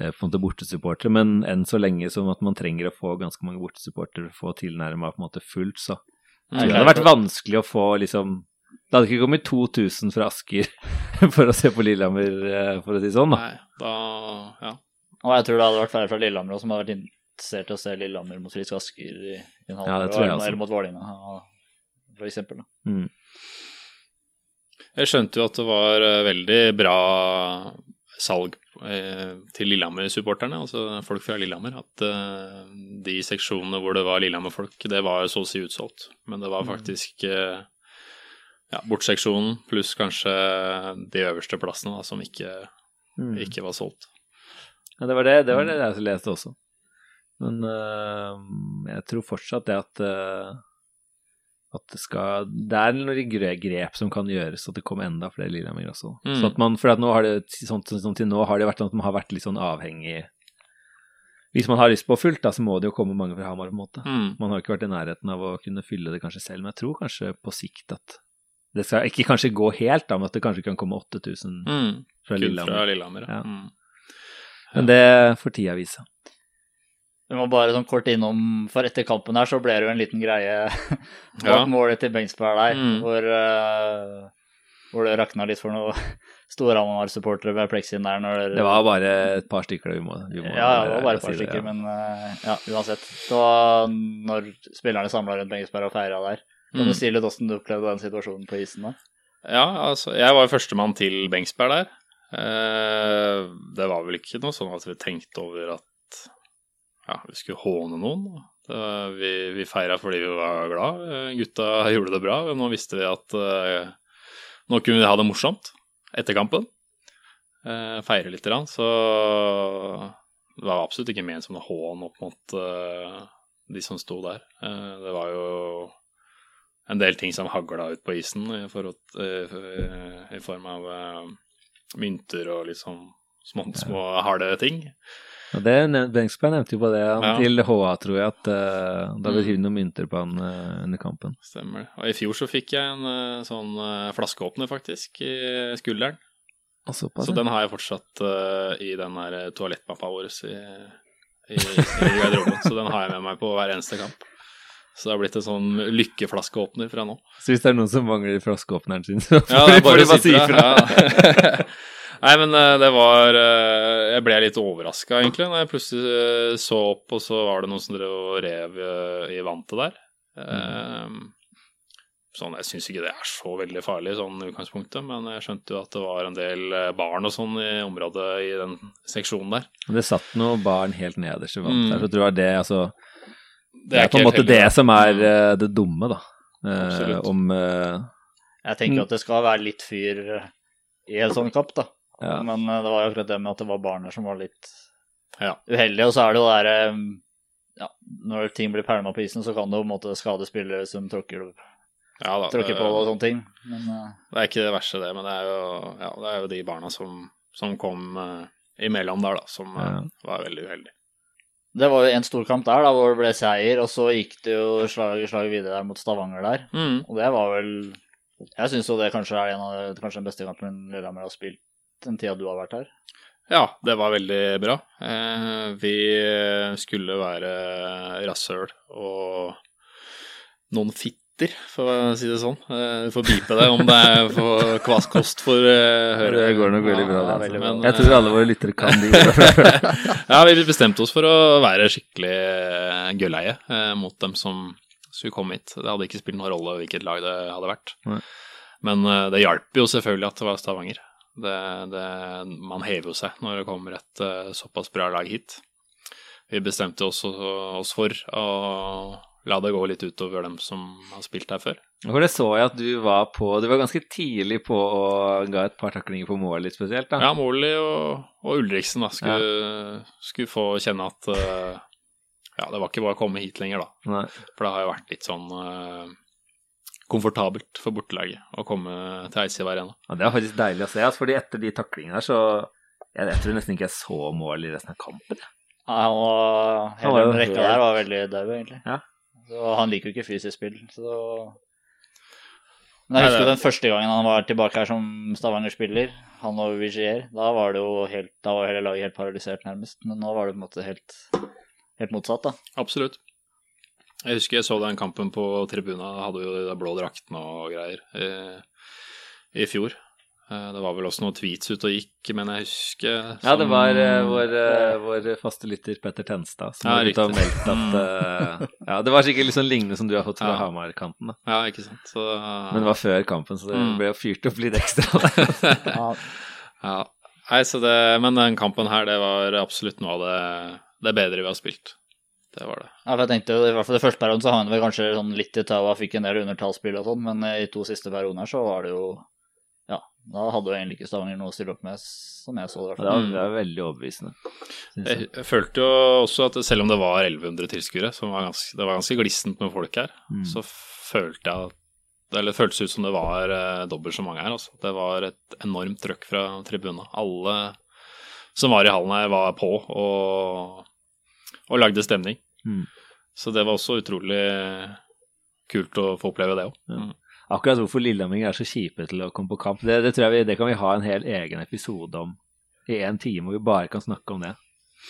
eh, på en måte bortesupportere, men enn så lenge som at man trenger å få ganske mange bortesupportere for å få tilnærma på en måte fullt, så Nei, det hadde vært vanskelig å få liksom Det hadde ikke kommet 2000 fra Asker <laughs> for å se på Lillehammer, eh, for å si sånn, da. Nei, da Ja. Og jeg tror det hadde vært flere fra Lillehammer også som hadde vært interessert til å se Lillehammer mot Frisk Asker i, en halv Ja, det tror jeg eller, også. eller mot Vålerenga, eksempel. Mm. Jeg skjønte jo at det var eh, veldig bra salg eh, til Lillehammer-supporterne, altså folk fra Lillehammer. At eh, de seksjonene hvor det var Lillehammer-folk, det var så å si utsolgt. Men det var faktisk eh, ja, bortseksjonen pluss kanskje de øverste plassene da, som ikke, Mm. ikke var solgt. Ja, det var det, det var det jeg leste også. Men uh, jeg tror fortsatt det at uh, at det skal Det er noen grep som kan gjøres, at det kommer enda flere Lillehammer også. Mm. Så at man, for at nå har det, sånn, sånn, til nå har det vært sånn at man har vært litt sånn avhengig Hvis man har lyst på fullt, da, så må det jo komme mange fra Hamar, på en måte. Mm. Man har jo ikke vært i nærheten av å kunne fylle det kanskje selv, men jeg tror kanskje på sikt at det skal ikke kanskje gå helt, da, men at det kanskje kan komme 8000 Mm. fra Lillehammer. fra Lillehammer, ja. Ja. Mm. Men det får tida vise. Vi må bare sånn kort innom, for etter kampen her så ble det jo en liten greie <laughs> bak Ja. målet til Bengsberg der, Mm. hvor, uh, hvor det rakna litt for noen <laughs> Storhamar-supportere ved pleksien der. Når Det var bare et par stykker vi må, vi må ja, det var bare et par det, stykker, ja. men uh, ja, uansett. Det var når spillerne samla rundt Bengsberg og feira der. Kan Mm. du si litt åssen du opplevde den situasjonen på isen da? Ja, altså, jeg var førstemann til Bengsberg der. Uh, det var vel ikke noe sånn at vi tenkte over at ja, vi skulle håne noen. Vi vi feira fordi vi var glad. Gutta gjorde det bra. Nå visste vi at eh, nå kunne vi ha det morsomt etter kampen. Eh, feire litt, grann, så det var absolutt ikke ment som noe hån opp mot eh, de som sto der. Det var jo en del ting som hagla ut på isen i, form av mynter og sånn små, små harde ting. Og det Bengtsberg Bengsberg nevnte jo på det han, Ja. til HA, tror jeg, at uh, da ble Mm. hivd noen mynter på han uh, under kampen. Stemmer det. Og i fjor så fikk jeg en uh, sånn uh, flaskeåpner, faktisk, i skulderen. Såpass, Så den har jeg fortsatt i den der toalettmappa vår i, i, i garderoben. Så den har jeg med meg på hver eneste kamp. Så det har blitt en sånn lykkeflaskeåpner fra nå. Så hvis det er noen som mangler flaskeåpneren sin, så får ja, de bare bare si ifra. Ja. <laughs> Nei, men eh, det var eh, Jeg ble litt overraska, egentlig, når jeg plutselig eh, så opp, og så var det noen som drev og rev i vantet der. Mm. Sånn, Jeg syns ikke det er så veldig farlig sånn utgangspunktet, men jeg skjønte jo at det var en del barn og sånn i området i den seksjonen der. Det satt noen barn helt nederst i vantet Mm. der, så jeg tror jeg det, altså, Det det er på en måte det som er det dumme, da. eh, Absolutt. om eh, Jeg tenker at det skal være litt fyr i en sånn kapp, da. Ja. Men eh, det var jo akkurat det med at det var barna som var litt Ja. uheldige. Og så er det jo det derre ja, Når ting blir pælma på isen, så kan det jo på en måte skade spillere som tråkker, Ja da. tråkker det- på og sånne ting. Men uh... Det er ikke det verste, det, men det er jo, ja, det er jo de barna som, som kom uh, imellom der, da, som uh, var veldig uheldige. det var jo en storkamp der, da, hvor det ble seier, og så gikk det jo slag, slag videre der mot Stavanger der. Mm. Og det var vel Jeg syns jo det kanskje er en av, kanskje den beste kampen Lillehammer har spilt den tida du har vært her. Ja, det var veldig bra. Eh, vi skulle være rasshøl og noen fitter, for å si det sånn. Eh, vi får beepe det om det er for kvaskost for uh, høre. Det går nok veldig bra. Ja, altså. veldig bra. Men, Jeg tror alle våre lyttere kan <laughs> de ordene. Ja, vi bestemte oss for å være skikkelig eh, gølleie eh, mot dem som skulle komme hit. Det hadde ikke spilt noen rolle hvilket lag det hadde vært. Nei. Men eh, det hjalp jo selvfølgelig at det var Stavanger. Det, det, man hever jo seg når det kommer et eh, såpass bra lag hit. Vi bestemte oss, oss for å la det gå litt utover dem som har spilt her før. For det så jeg at du var på Du var ganske tidlig på å ga et par taklinger på Morley spesielt, da. Ja, Morley og, og Ulriksen da, skulle, skulle få kjenne at uh, Ja, det var ikke bare å komme hit lenger, da. Nei. For det har jo vært litt sånn eh, komfortabelt for bortelaget å komme til Eidsiv Arena. Ja, det er faktisk deilig å se, altså, fordi etter de taklingene her, så jeg, jeg tror nesten ikke jeg så mål i resten av kampen. Ja, Han var, hele den rekka der var veldig daud, egentlig. Ja. Så han liker jo ikke fysisk spill, så Men jeg husker den første gangen han var tilbake her som Stavanger-spiller, han og Vigier, da var det jo helt Da var hele laget helt paralysert, nærmest. Men nå var det på en måte helt, helt motsatt, da. Absolutt. Jeg husker jeg så den kampen på tribuna, da hadde vi jo de der blå draktene og greier eh, i fjor. Eh, det var vel også noen tweets ute og gikk, men jeg husker Ja, det var eh, vår, eh, vår faste lytter Petter Tenstad som Ja, var og riktig. meldt at eh, Ja, det var sikkert litt sånn lignende som du har fått fra Ja. Hamar-kanten, da. Ja, ikke sant. Så, Men det var før kampen, så det Mm. ble jo fyrt opp litt ekstra. <laughs> Ja, ja. Nei, så det, men den kampen her, det var absolutt noe av det, det bedre vi har spilt. Det var det. Ja, for jeg tenkte i hvert fall I første perioden så har han vel kanskje sånn litt i taua, fikk en del undertallsspill og sånn, men i to siste perioder så var det jo Ja, da hadde jo egentlig ikke Stavanger noe å stille opp med, som jeg så det. i hvert Det fall. var, det var veldig overbevisende. jeg. Jeg, jeg følte jo også at selv om det var 1100 tilskuere, som var ganske, det var ganske glissent med folk her, Mm. så følte jeg at eller det føltes ut som det var eh, dobbelt så mange her. Altså. Det var et enormt trøkk fra tribuna. Alle som var i hallen her, var på og, og lagde stemning. Mm. Så det var også utrolig kult å få oppleve det òg. Akkurat hvorfor lillehamminger er så kjipe til å komme på kamp, det, det tror jeg vi, det kan vi ha en hel egen episode om i en time, hvor vi bare kan snakke om det.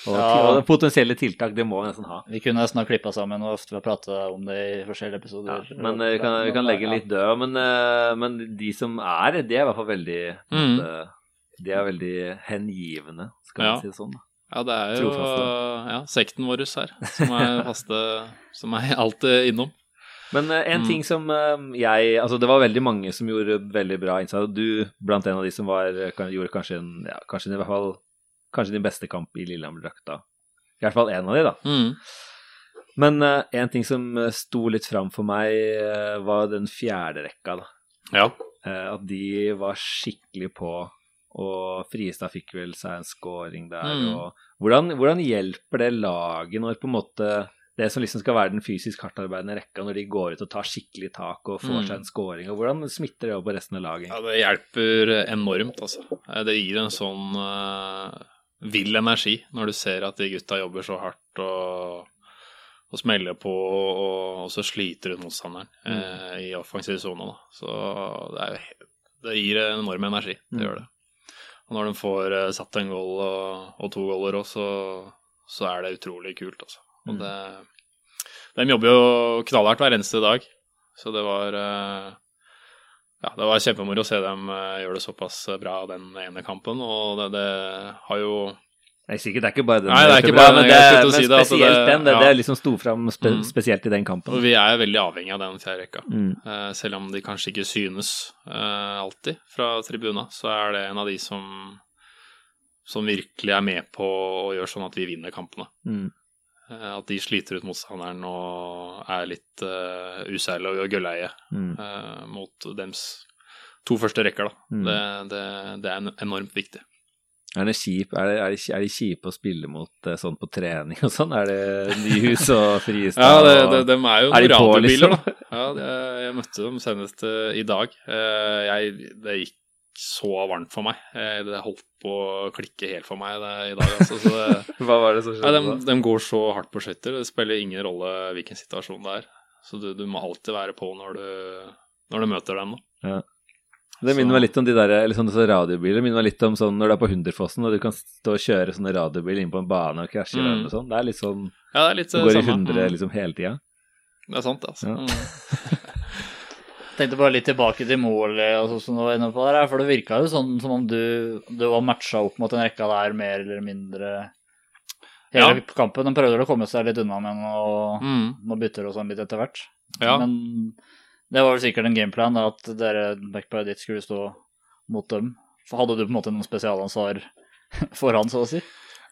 Og, Ja. og potensielle tiltak, det må vi nesten ha. Vi kunne nesten ha klippa sammen og ofte prata om det i forskjellige episoder. Ja, men eh, vi kan, vi kan legge litt død. Men, eh, men de som er, de er i hvert fall veldig Mm. De er veldig hengivne, skal Ja. si det sånn. da. Ja, det er jo ja, sekten vår her, som er <laughs> faste Som er alltid innom. Men eh, en Mm. ting som eh, jeg Altså, det var veldig mange som gjorde veldig bra innsats. Du blant en av de som var, gjorde kanskje en ja, kanskje i hvert fall Kanskje din beste kamp i Lillehammer-drakta. I hvert fall en av de, da. Mm. Men eh, en ting som eh, sto litt fram for meg, eh, var den fjerde rekka. da. Ja. Eh, at de var skikkelig på, og Friestad fikk vel seg en scoring der. Mm. Og hvordan, hvordan hjelper det laget når på en måte det som liksom skal være den fysisk hardtarbeidende rekka, når de går ut og tar skikkelig tak og får Mm. seg en scoring? Og hvordan smitter det over på resten av laget? Ja, det hjelper enormt, altså. Eh, Det gir en sånn uh, vill energi når du ser at de gutta jobber så hardt og, og smeller på, og, og så sliter ut motstanderen eh, i offensiv sone. Så det, er, det gir en enorm energi, det Mm. gjør det. Og når de får eh, satt en goal og, og to goaler òg, så, så er det utrolig kult, altså. Og Mm. det, de jobber jo knallhardt hver eneste dag, så det var eh, ja, det var kjempemoro å se dem eh, gjøre det såpass bra den ene kampen, og det, det har jo Nei, sikkert det er ikke bare den. Nei, det er ikke bare den, det, er, men at spesielt det- den. Det, ja. det liksom sto fram spe, Mm. spesielt i den kampen. Og vi er veldig avhengig av den fjerde rekka. Mm. Uh, selv om de kanskje ikke synes uh, alltid fra tribuna, så er det en av de som som virkelig er med på å gjøre sånn at vi vinner kampene. Mm. Uh, At de sliter ut motstanderen og er litt uh, useile og gølleie Mm. mot dems to første rekker, da. Mm. Det, det, det er enormt viktig. Er det kjip, er, det, er, er det kjipe å spille mot eh, sånn på trening og sånn? Er det Nyhus og Friestad? <laughs> Ja, det, det, de er jo Er radiobiler, liksom? da. Ja, jeg møtte dem senest eh, i dag. Eh, jeg, det gikk så varmt for meg. Det holdt på å klikke helt for meg i dag. Altså, <laughs> Hva var det som ja, de, de går så hardt på skøyter. Det spiller ingen rolle hvilken situasjon det er. Så du, du må alltid være på når du, når du møter dem. Da. Det minner så- meg litt om de der, eller sånne, sånne radiobiler. Det minner meg litt om sånn når du er på Hunderfossen og du kan stå og kjøre sånne radiobiler inn på en bane og krasje i Mm. og sånn. Det er litt sånn Ja, det er litt Du eh, går i hundre 100 Mm. liksom hele tida. Det er sant, altså. Ja. Mm. <laughs> Tenkte bare litt tilbake til målet og sånn som du var inne på der, for det virka jo sånn som om du, du var matcha opp mot en rekka der mer eller mindre hele Ja. kampen. De prøvde å komme seg litt unna med noe, Mm. noe bytter og sånn litt etter hvert. Ja. Men det var vel sikkert en gameplan da, at dere backparet ditt skulle stå mot dem. Hadde du på en måte noen spesialansvar <laughs> for han, så å si?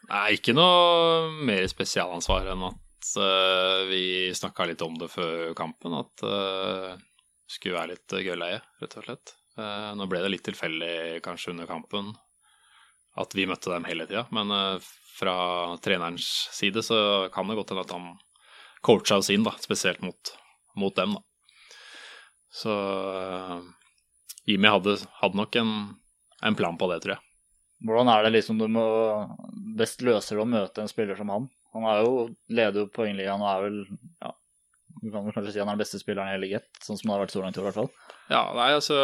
Nei, ikke noe mer spesialansvar enn at uh, vi snakka litt om det før kampen. At uh, skulle være litt gølleie, rett og slett. Uh, nå ble det litt tilfeldig kanskje under kampen at vi møtte dem hele tida, men uh, fra trenerens side så kan det godt hende at han coacha oss inn, da, spesielt mot, mot dem. da. Så uh, Jimmy hadde, hadde nok en, en plan på det, tror jeg. Hvordan er det liksom du må best løser det å møte en spiller som han? Han er jo leder jo poengligaen og er vel ja, du kan vel kanskje si han er den beste spilleren i hele 1, sånn som det har vært så langt i år i hvert fall. Ja, nei, altså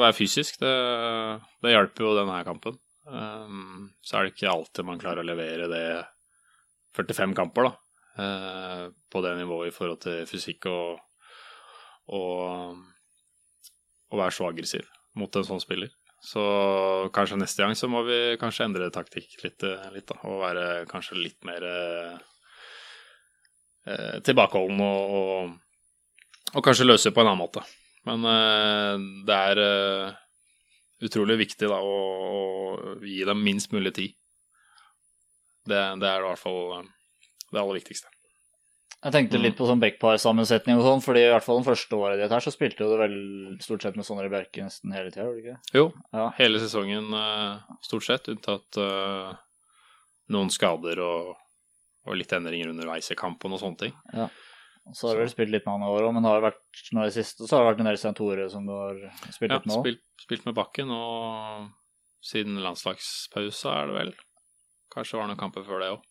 være fysisk, det, det hjelper jo denne kampen. Um, så er det ikke alltid man klarer å levere det 45 kamper, da. Uh, på det nivået i forhold til fysikk og, og, og være så aggressiv mot en sånn spiller. Så kanskje neste gang så må vi kanskje endre taktikk litt, eh, litt da, og være kanskje litt mer eh, eh, tilbakeholden og, og, og kanskje løse på en annen måte. Men eh, det er eh, utrolig viktig da, å, å gi dem minst mulig tid. Det, det er i hvert fall eh, det aller viktigste. Jeg tenkte litt på sånn backpar-sammensetning og sånn, fordi i hvert fall den første året ditt her så spilte du vel stort sett med Sondre Bjerke nesten hele tida, gjorde du ikke? Jo, Ja. hele sesongen eh, stort sett, unntatt uh, noen skader og, og litt endringer underveis i kampen og sånne ting. Så har du vel spilt litt med han i år òg, men har vært nå i det siste så har det vært en del Stein Tore som du har spilt Ja, litt med òg. spilt, spilt med Bakken, og siden landslagspausa er det vel. Kanskje var det noen kamper før det òg.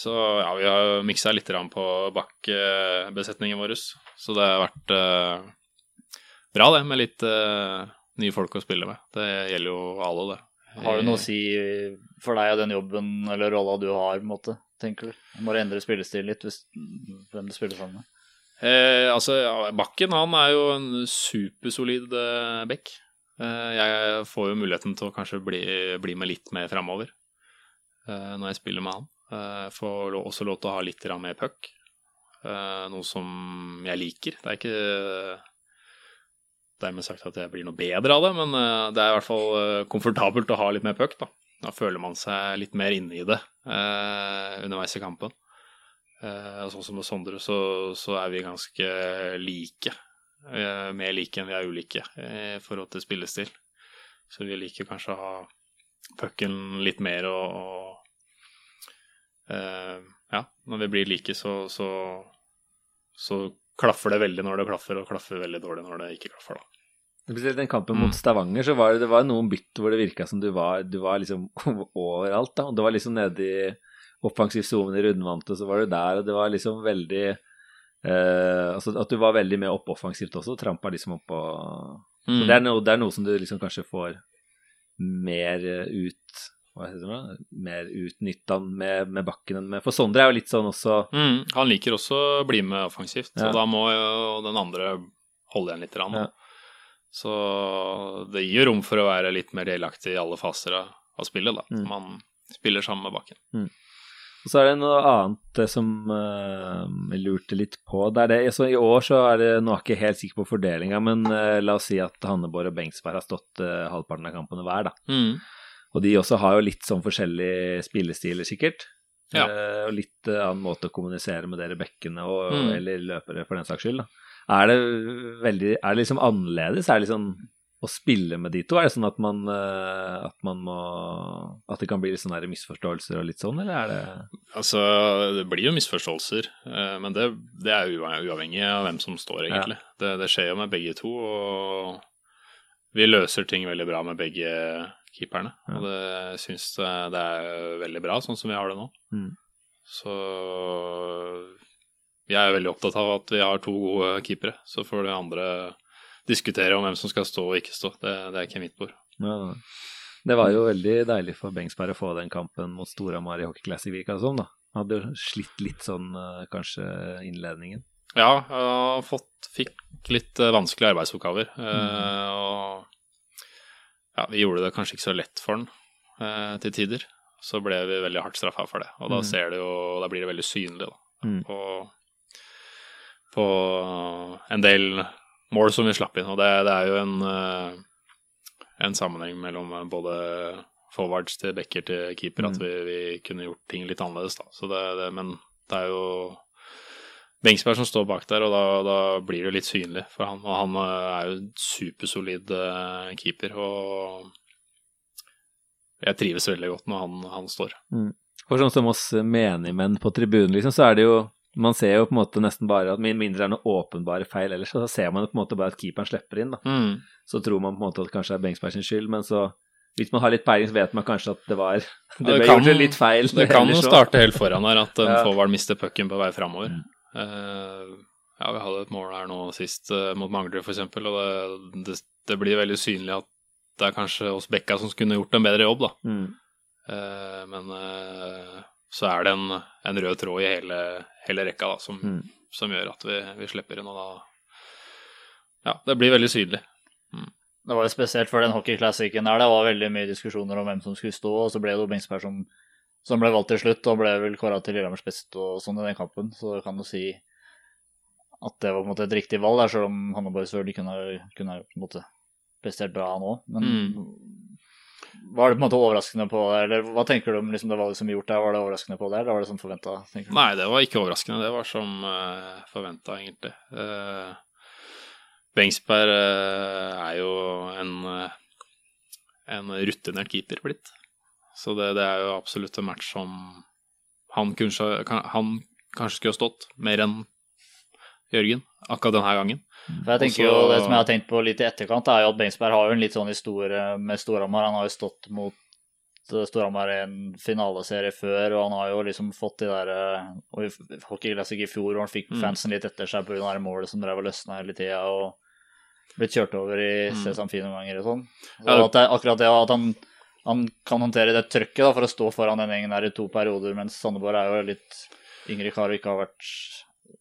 Så ja, vi har jo miksa litt på bakkebesetningen vår. Så det har vært eh, bra, det, med litt eh, nye folk å spille med. Det gjelder jo alle, det. Har det noe å si for deg og den jobben eller rolla du har, måte, tenker du? Må du endre spillestil litt hvis, hvem du spiller sammen med? Eh, altså, Bakken han er jo en supersolid eh, back. Eh, jeg får jo muligheten til å kanskje bli, bli med litt mer framover eh, når jeg spiller med han. Eh, får også lov til å ha litt mer puck, eh, noe som jeg liker. Det er ikke dermed sagt at jeg blir noe bedre av det, men eh, det er i hvert fall komfortabelt å ha litt mer puck. Da. da føler man seg litt mer inne i det eh, underveis i kampen. Eh, sånn som med Sondre, så, så er vi ganske like. Eh, mer like enn vi er ulike i forhold til spillestil. Så vi liker kanskje å ha pucken litt mer og, og Ja, når vi blir like, så, så, så klaffer det veldig når det klaffer, og klaffer veldig dårlig når det ikke klaffer, da. Spesielt den kampen Mm. mot Stavanger, så var det, det var noen bytt hvor det virka som du var, du var liksom <laughs> overalt. da, og Det var liksom nede i offensiv sone i rundvante, så var du der, og det var liksom veldig eh, altså At du var veldig med opp offensivt også, trampa liksom opp og Mm. Så det er, noe, det er noe som du liksom kanskje får mer eh, ut Hva heter det? Mer utnytta med, med bakken enn med For Sondre er jo litt sånn også Mm, han liker også å bli med offensivt, Ja. og da må jo den andre holde igjen litt. Ja. Så det gir rom for å være litt mer delaktig i alle faser av, av spillet. da. Mm. Man spiller sammen med bakken. Og så er det noe annet som uh, jeg lurte litt på. Det det, så I år så er det Nå er jeg ikke helt sikker på fordelinga, men uh, la oss si at Hanneborg og Bengsberg har stått uh, halvparten av kampene hver, da. Mm. Og de også har jo litt sånn forskjellige spillestiler, sikkert. Ja. Eh, og litt eh, annen måte å kommunisere med dere bekkene og, Mm. eller løpere, for den saks skyld. Da. Er det veldig Er det liksom annerledes? Er det liksom å spille med de to? Er det sånn at man, eh, at man må At det kan bli litt sånne misforståelser og litt sånn, eller er det Altså, det blir jo misforståelser, eh, men det, det er uavhengig av hvem som står, egentlig. Det, det skjer jo med begge to, og vi løser ting veldig bra med begge keeperne. Og det syns det er veldig bra, sånn som vi har det nå. Mm. Så jeg er veldig opptatt av at vi har to gode keepere. Så får de andre diskutere om hvem som skal stå og ikke stå. Det, det er ikke mitt bord. ja, Det var jo veldig deilig for Bengsberg å få den kampen mot Storhamar i Hockey Classic, virka det som. da. Han hadde jo slitt litt sånn eh, kanskje innledningen. Ja, jeg har fått, fikk litt eh, vanskelige arbeidsoppgaver. eh, og ja, vi gjorde det kanskje ikke så lett for han eh, til tider. Så ble vi veldig hardt straffa for det. Og da Mm. jo, da blir det veldig synlig da, Mm. på, på en del mål som vi slapp inn. Og det, det er jo en, eh, en sammenheng mellom både forwards til backer til keeper at Mm. vi, vi kunne gjort ting litt annerledes, da. Så det, det, men det er jo Bengsberg som står bak der, og da, da blir det litt synlig for han. Og han eh, er jo en supersolid eh, keeper, og jeg trives veldig godt når han, han står. For sånn som oss menigmenn på tribunen, liksom, så er det jo Man ser jo på en måte nesten bare at mindre det er noen åpenbare feil ellers, så ser man jo på en måte bare at keeperen slipper inn, da. Så tror man på en måte at det kanskje er Bengsberg sin skyld, men så hvis man har litt peiling, så vet man kanskje at det var Det det ble kan- gjort litt feil. Det kan jo starte helt foran her, at en Ja. forward mister pucken på vei framover. Eh, ja, vi hadde et mål her nå sist eh, mot Manglerud, f.eks., og det, det, det blir veldig synlig at det er kanskje oss Bekka som skulle gjort en bedre jobb, da. Mm. Eh, men så er det en, en rød tråd i hele, hele rekka da, som, Mm. som gjør at vi, vi slipper inn, og da Ja, det blir veldig synlig. Det var jo spesielt for den hockeyklassikken der. Det var veldig mye diskusjoner om hvem som skulle stå, og så ble det jo Bengsberg som, som ble valgt til slutt, og ble vel kåra til Lillehammers beste og sånn i den kampen. Så kan du si at det var på en måte et riktig valg, der, selv om Hanneborg selvfølgelig kunne, kunne på en måte prestert bra, han òg. Men var det på en måte overraskende på det, eller hva tenker du om liksom, det valget som ble gjort der? Var det overraskende på det, eller var det som forventa? Nei, det var ikke overraskende. Det var som uh, forventa, egentlig. Uh, Bengsberg uh, er jo en, uh, en rutinert keeper blitt. Så det, det er jo absolutt en match som han, kunne, han kanskje skulle ha stått mer enn Jørgen akkurat denne gangen. For jeg tenker Også- jo, Det som jeg har tenkt på litt i etterkant, er jo at Bengsberg har jo en litt sånn historie med Storhamar. Han har jo stått mot eh, Storhamar i en finaleserie før, og han har jo liksom fått de der eh, Og i Hockey Classic i fjor, og han fikk Mm. fansen litt etter seg pga. målet som drev og løsna hele tida, og blitt kjørt over i Mm. Sesam Fie noen ganger og sånn. Og at det, akkurat det at han, han kan håndtere det trøkket da, for å stå foran den gjengen der i to perioder, mens Sandeborg er jo litt yngre kar og ikke har vært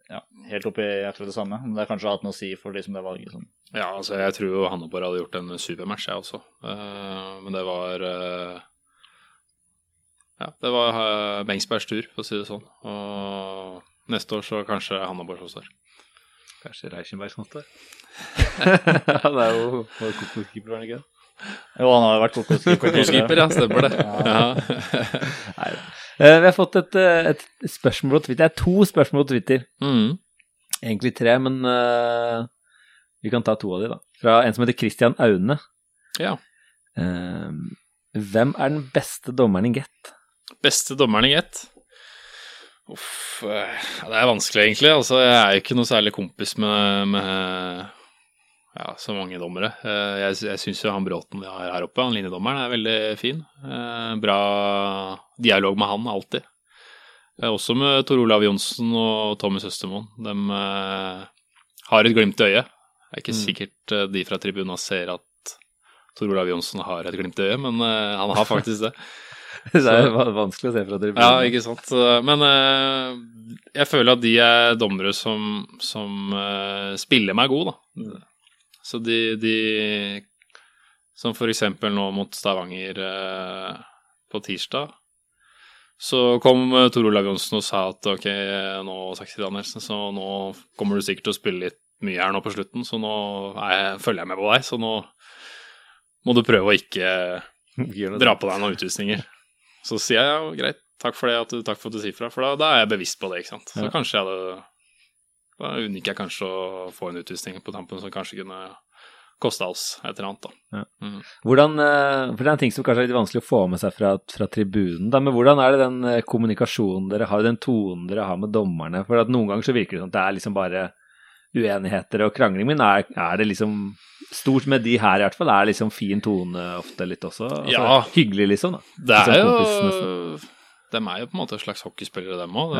ja, helt oppi i akkurat det samme. Men det har kanskje hatt noe å si for liksom det valget Sånn. Ja, altså jeg tror jo Hanneborg hadde gjort en supermatch, jeg også. Uh, men det var uh, Ja, det var uh, Bengsbergs tur, for å si det sånn. Og neste år så kanskje Hanneborg som står. Kanskje Reichenberg som står. <laughs> det er jo kokoskeeper, var han ikke? Jo, han har vært kokoskeeper Kokoskeeper, ja, stemmer det. Ja. Nei. Eh, Vi har fått et, eh, et spørsmål på Twitter. Det er to spørsmål på Twitter. Mm. Egentlig tre, men uh, vi kan ta to av de, da. Fra en som heter Christian Aune. ja. Uh, hvem er den beste dommeren i Get? Beste dommeren i Get? Uff, det er vanskelig, egentlig. Altså, jeg er jo ikke noe særlig kompis med, med ja, så mange dommere. Eh, Jeg, jeg syns jo han Bråten vi har her oppe, han linjedommeren, er veldig fin. Eh, Bra dialog med han, alltid. Eh, Også med Tor Olav Johnsen og Tommy Søstermoen. De har et glimt i øyet. Det er ikke Mm. sikkert de fra tribunen ser at Tor Olav Johnsen har et glimt i øyet, men han har faktisk det. <laughs> Det er så. vanskelig å se fra tribunen. Ja, ikke sant. Men jeg føler at de er dommere som, som spiller meg god, da. Så de, de Som for eksempel nå mot Stavanger eh, på tirsdag. Så kom eh, Tor Olav Johnsen og sa at ok, nå Saxi Danielsen, så nå kommer du sikkert til å spille litt mye her nå på slutten, så nå jeg, følger jeg med på deg, så nå må du prøve å ikke dra på deg noen utvisninger. Så sier jeg ja, greit, takk for det, at du, takk for at du sier fra. For da, da er jeg bevisst på det, ikke sant. Så Ja. kanskje jeg hadde Da unngikk jeg kanskje å få en utvisning på tampen som kanskje kunne kosta oss et eller annet, da. Hvordan, eh, for Det er en ting som kanskje er litt vanskelig å få med seg fra, fra tribunen. Da, men hvordan er det den eh, kommunikasjonen dere har, den tonen dere har med dommerne? For at Noen ganger så virker det som at det er liksom bare uenigheter og krangling, men er, er det liksom Stort med de her i hvert fall, er det liksom fin tone ofte litt også? Altså, Ja. Hyggelig, liksom? da. Det er Liksom jo De er jo på en måte slags hockeyspillere, dem òg.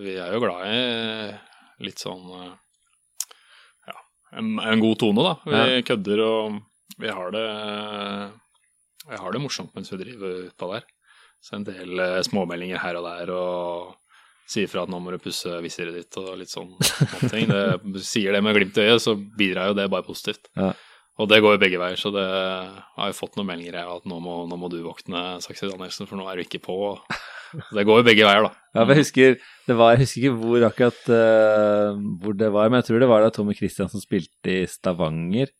Vi er jo glad i litt sånn eh, Ja, en, en god tone, da. Vi kødder og vi har det Vi har det morsomt mens vi driver utpå der. Så en del eh, småmeldinger her og der og sier fra at nå må du pusse visiret ditt og litt sånn ting. Det, sier det med glimt i øyet, så bidrar jo det bare positivt. Ja. Og det går jo begge veier, så det har jo fått noen meldinger her at nå må, nå må du våkne, Saksi Danielsen, for nå er du ikke på. Det går jo begge veier, da. Ja, jeg husker, det var, jeg husker ikke hvor akkurat uh, hvor det var, men jeg tror det var da Tommy Kristiansen spilte i Stavanger.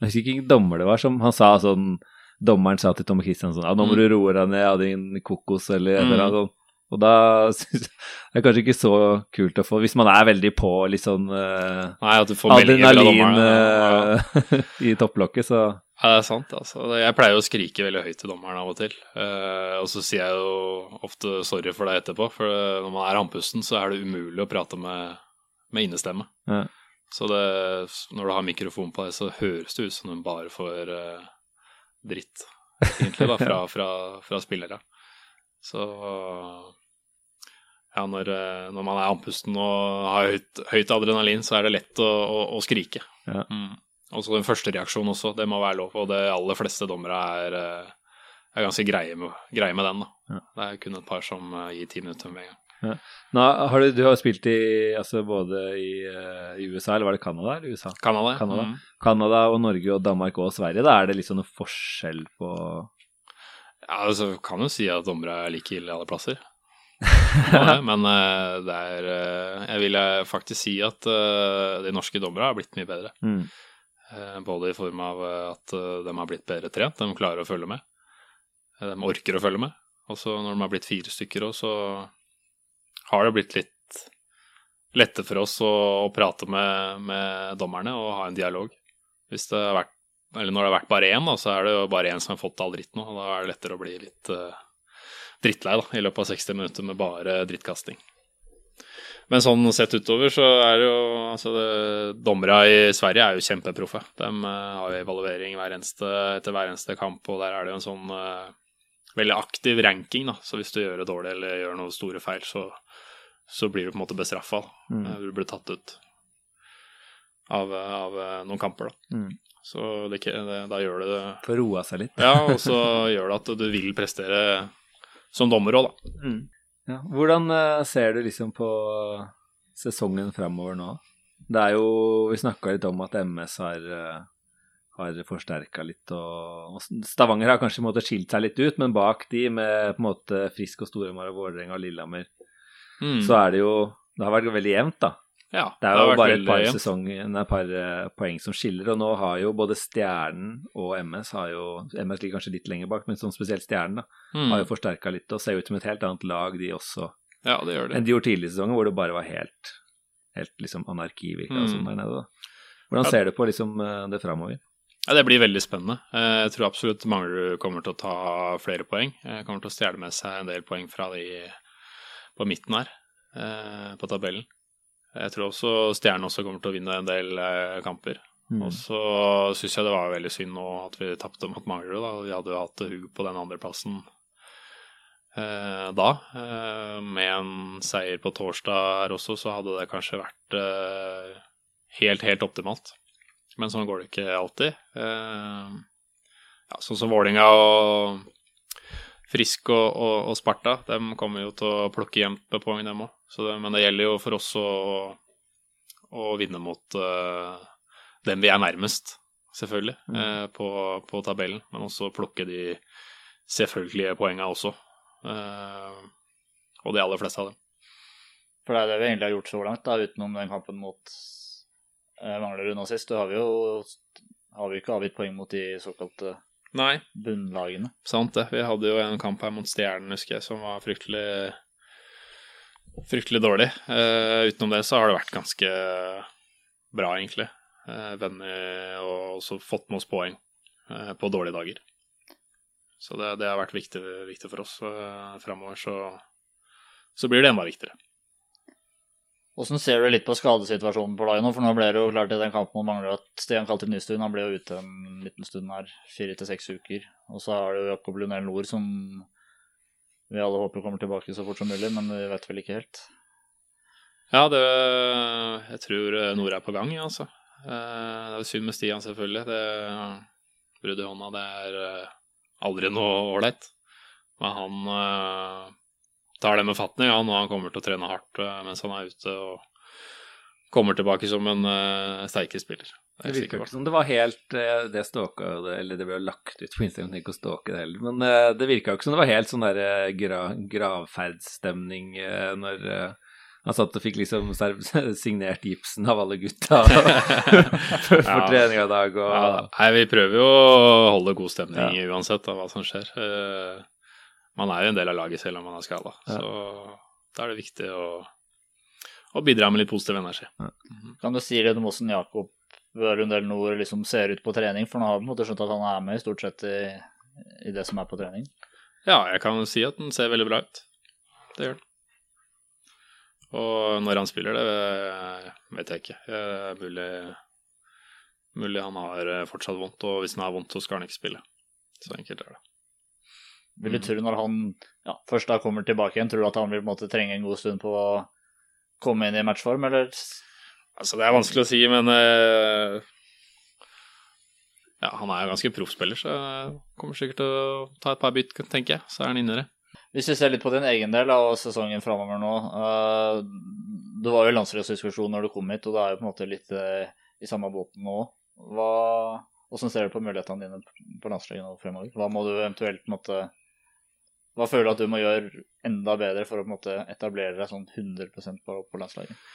Jeg husker ikke hvilken dommer det var som han sa sånn Dommeren sa til Tommy Kristiansen ja, nå må Mm. du roe deg ned av din kokos eller et eller annet Mm. sånt. Og da <laughs> syns jeg det er kanskje ikke så kult å få, hvis man er veldig på litt sånn uh, Nei, at du får adrenalin. Ja. eh, <laughs> i topplokket, så Ja, det er sant. altså. Jeg pleier jo å skrike veldig høyt til dommeren av og til. Eh, og så sier jeg jo ofte sorry for det etterpå, for når man er andpusten, så er det umulig å prate med, med innestemme. Ja. Så det, når du har mikrofon på deg, så høres det ut som du bare får dritt, egentlig, da, <laughs> fra, fra, fra spillere. Så ja, når, eh, når man er andpusten og har høyt, høyt adrenalin, så er det lett å, å, å skrike. Ja. Mm. Og så den første reaksjonen også, det må være lov. Og de aller fleste dommere er, eh, er ganske greie med, greie med den. da. Ja. Det er kun et par som eh, gir ti minutter med en gang. Nå, har du, du har spilt i altså både i, i USA, eller var det Canada eller USA? Canada. Canada. Mm. Canada og Norge og Danmark og Sverige, da er det liksom noe forskjell på Ja, altså, kan jo si at dommere er like ille alle plasser. Det, men eh, det er eh, Jeg vil eh, faktisk si at de norske dommerne har blitt mye bedre. mm. Både i form av at de har blitt bedre trent, de klarer å følge med. De orker å følge med. Og så når de har blitt fire stykker òg, så har det blitt litt lettere for oss å, å prate med, med dommerne og ha en dialog. Hvis det har vært, eller når det har vært bare én, da, så er det jo bare én som har fått all dritten, og da er det lettere å bli litt eh, drittlei da, i løpet av 60 minutter med bare drittkasting. Men sånn sett utover så er det jo altså det, Dommere i Sverige er jo kjempeproffe. De eh, har jo evaluering hver eneste, etter hver eneste kamp, og der er det jo en sånn uh, veldig aktiv ranking. da, Så hvis du gjør det dårlig eller gjør noen store feil, så, så blir du på en måte bestraffa. Mm. Du blir tatt ut av, av eh, noen kamper, da. Mm. Så det, det, da gjør det For å seg litt. Ja, og så gjør det at du vil prestere som dommer òg, da. Mm. Ja. Hvordan eh, ser du liksom på sesongen framover nå? Det er jo Vi snakka litt om at MS har, uh, har forsterka litt, og, og Stavanger har kanskje måte skilt seg litt ut, men bak de med på en måte Frisk og Storhamar og Vålerenga og Lillehammer, Mm. så er det jo Det har vært veldig jevnt, da. Ja, Det er jo det bare et par, jevnt. et par eh, poeng som skiller, og nå har jo både Stjernen og MS har jo MS ligger kanskje litt lenger bak, men sånn spesielt Stjernen da, Mm. har jo forsterka litt og ser ut som et helt annet lag, de også, Ja, det gjør det. enn de gjorde tidligere i sesongen, hvor det bare var helt, helt liksom anarki, virka Mm. der nede. da. Hvordan Ja. ser du på liksom eh, det framover? Ja, Det blir veldig spennende. Eh, Jeg tror absolutt Manglerud kommer til å ta flere poeng. Jeg kommer til å stjele med seg en del poeng fra de på midten her, på tabellen. Jeg tror også Stjernen også kommer til å vinne en del eh, kamper. Mm. Og så syns jeg det var veldig synd nå at vi tapte mot Manglerud. da. Vi hadde jo hatt Hug på den andreplassen eh, da. Eh, med en seier på torsdag her også, så hadde det kanskje vært eh, helt, helt optimalt. Men sånn går det ikke alltid. Eh, ja, sånn som Vålinga og Frisk og, og, og Sparta, de kommer jo til å plukke jevnt med poeng, dem òg. Men det gjelder jo for oss å, å vinne mot uh, dem vi er nærmest, selvfølgelig, Mm. eh, på, på tabellen. Men også plukke de selvfølgelige poengene også. Eh, og de aller fleste av dem. For det er det vi egentlig har gjort så langt, da, utenom den kampen mot Manglerud nå sist. Da har vi jo har vi ikke avgitt poeng mot de såkalte Nei, bunnlagene. sant det. Vi hadde jo en kamp her mot Stjernen, husker jeg, som var fryktelig Fryktelig dårlig. Uh, utenom det så har det vært ganske bra, egentlig. Uh, venner og også fått med oss poeng uh, på dårlige dager. Så det, det har vært viktig, viktig for oss. Uh, Framover så, så blir det enda viktigere. Åssen ser du litt på skadesituasjonen på laget nå? For nå ble det jo klart i den kampen man mangler at Stian Kaltim Nystuen han ble jo ute en liten stund her, fire til seks uker. Og så har du Jakob Lunell Nord som vi alle håper kommer tilbake så fort som mulig, men vi vet vel ikke helt. Ja, det Jeg tror Nord er på gang, ja, altså. Eh, Det er synd med Stian, selvfølgelig. Det Brudd i hånda, det er eh, aldri noe ålreit. Men han eh, tar det med fatning, han, og han kommer til å trene hardt eh, mens han er ute. Og kommer tilbake som en uh, sterkere spiller. Det er virka ikke som det var helt eh, Det stalka eller det ble jo lagt ut på Instagram, ikke å stalke det heller. Men eh, det virka jo ikke som det var helt sånn der eh, gra, gravferdsstemning når han satt og fikk liksom <laughs> signert gipsen av alle gutta <laughs> <laughs> for Ja. trening i dag. Og, Ja, nei, vi prøver jo å holde god stemning Ja. uansett av hva som skjer. Man er jo en del av laget selv om man er skada, Ja. så da er det viktig å, å bidra med litt positiv energi. Kan du si litt om åssen Jakob Rundell Nord liksom ser ut på trening? For nå har vi på en måte skjønt at han er med i stort sett i, i det som er på trening. Ja, jeg kan si at den ser veldig bra ut. Det gjør den. Og når han spiller det, vet jeg ikke. Eh, Mulig, mulig han har fortsatt vondt, og hvis han har vondt, så skal han ikke spille. Så enkelt er det. Vil du tro når han ja, først da kommer tilbake igjen, tror du at han vil på en måte trenge en god stund på å komme inn i matchform, eller? Altså, det er vanskelig å si, men uh, Ja, han er jo ganske proffspiller, så kommer sikkert til å ta et par bytt, tenker jeg. Så er han innere. Hvis vi ser litt på din egen del av sesongen framover nå eh, Du var jo i landslagsdiskusjon når du kom hit, og du er jo på en måte litt eh, i samme båten nå. Hva, hvordan ser du på mulighetene dine på landslaget nå fremover? Hva må du eventuelt på en måte Hva føler du at du må gjøre enda bedre for å på en måte etablere deg sånn 100% på, på landslaget?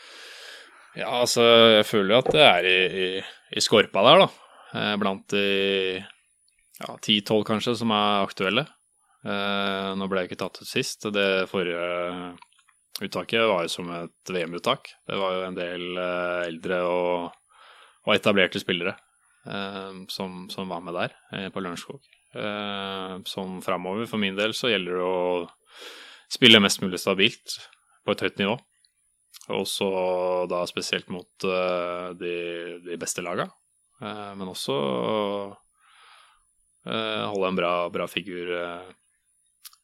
Ja, altså, jeg føler jo at det er i, i, i skorpa der, da. Eh, Blant de ja, 10-12 kanskje som er aktuelle. Eh, nå ble jeg ikke tatt ut sist. Det forrige uttaket var jo som et VM-uttak. Det var jo en del eh, eldre og, og etablerte spillere som, som var med der på Lørenskog. Sånn framover, for min del, så gjelder det å spille mest mulig stabilt på et høyt nivå. Og så da spesielt mot eh, de, de beste laga. Eh, men også eh, holde en bra, bra figur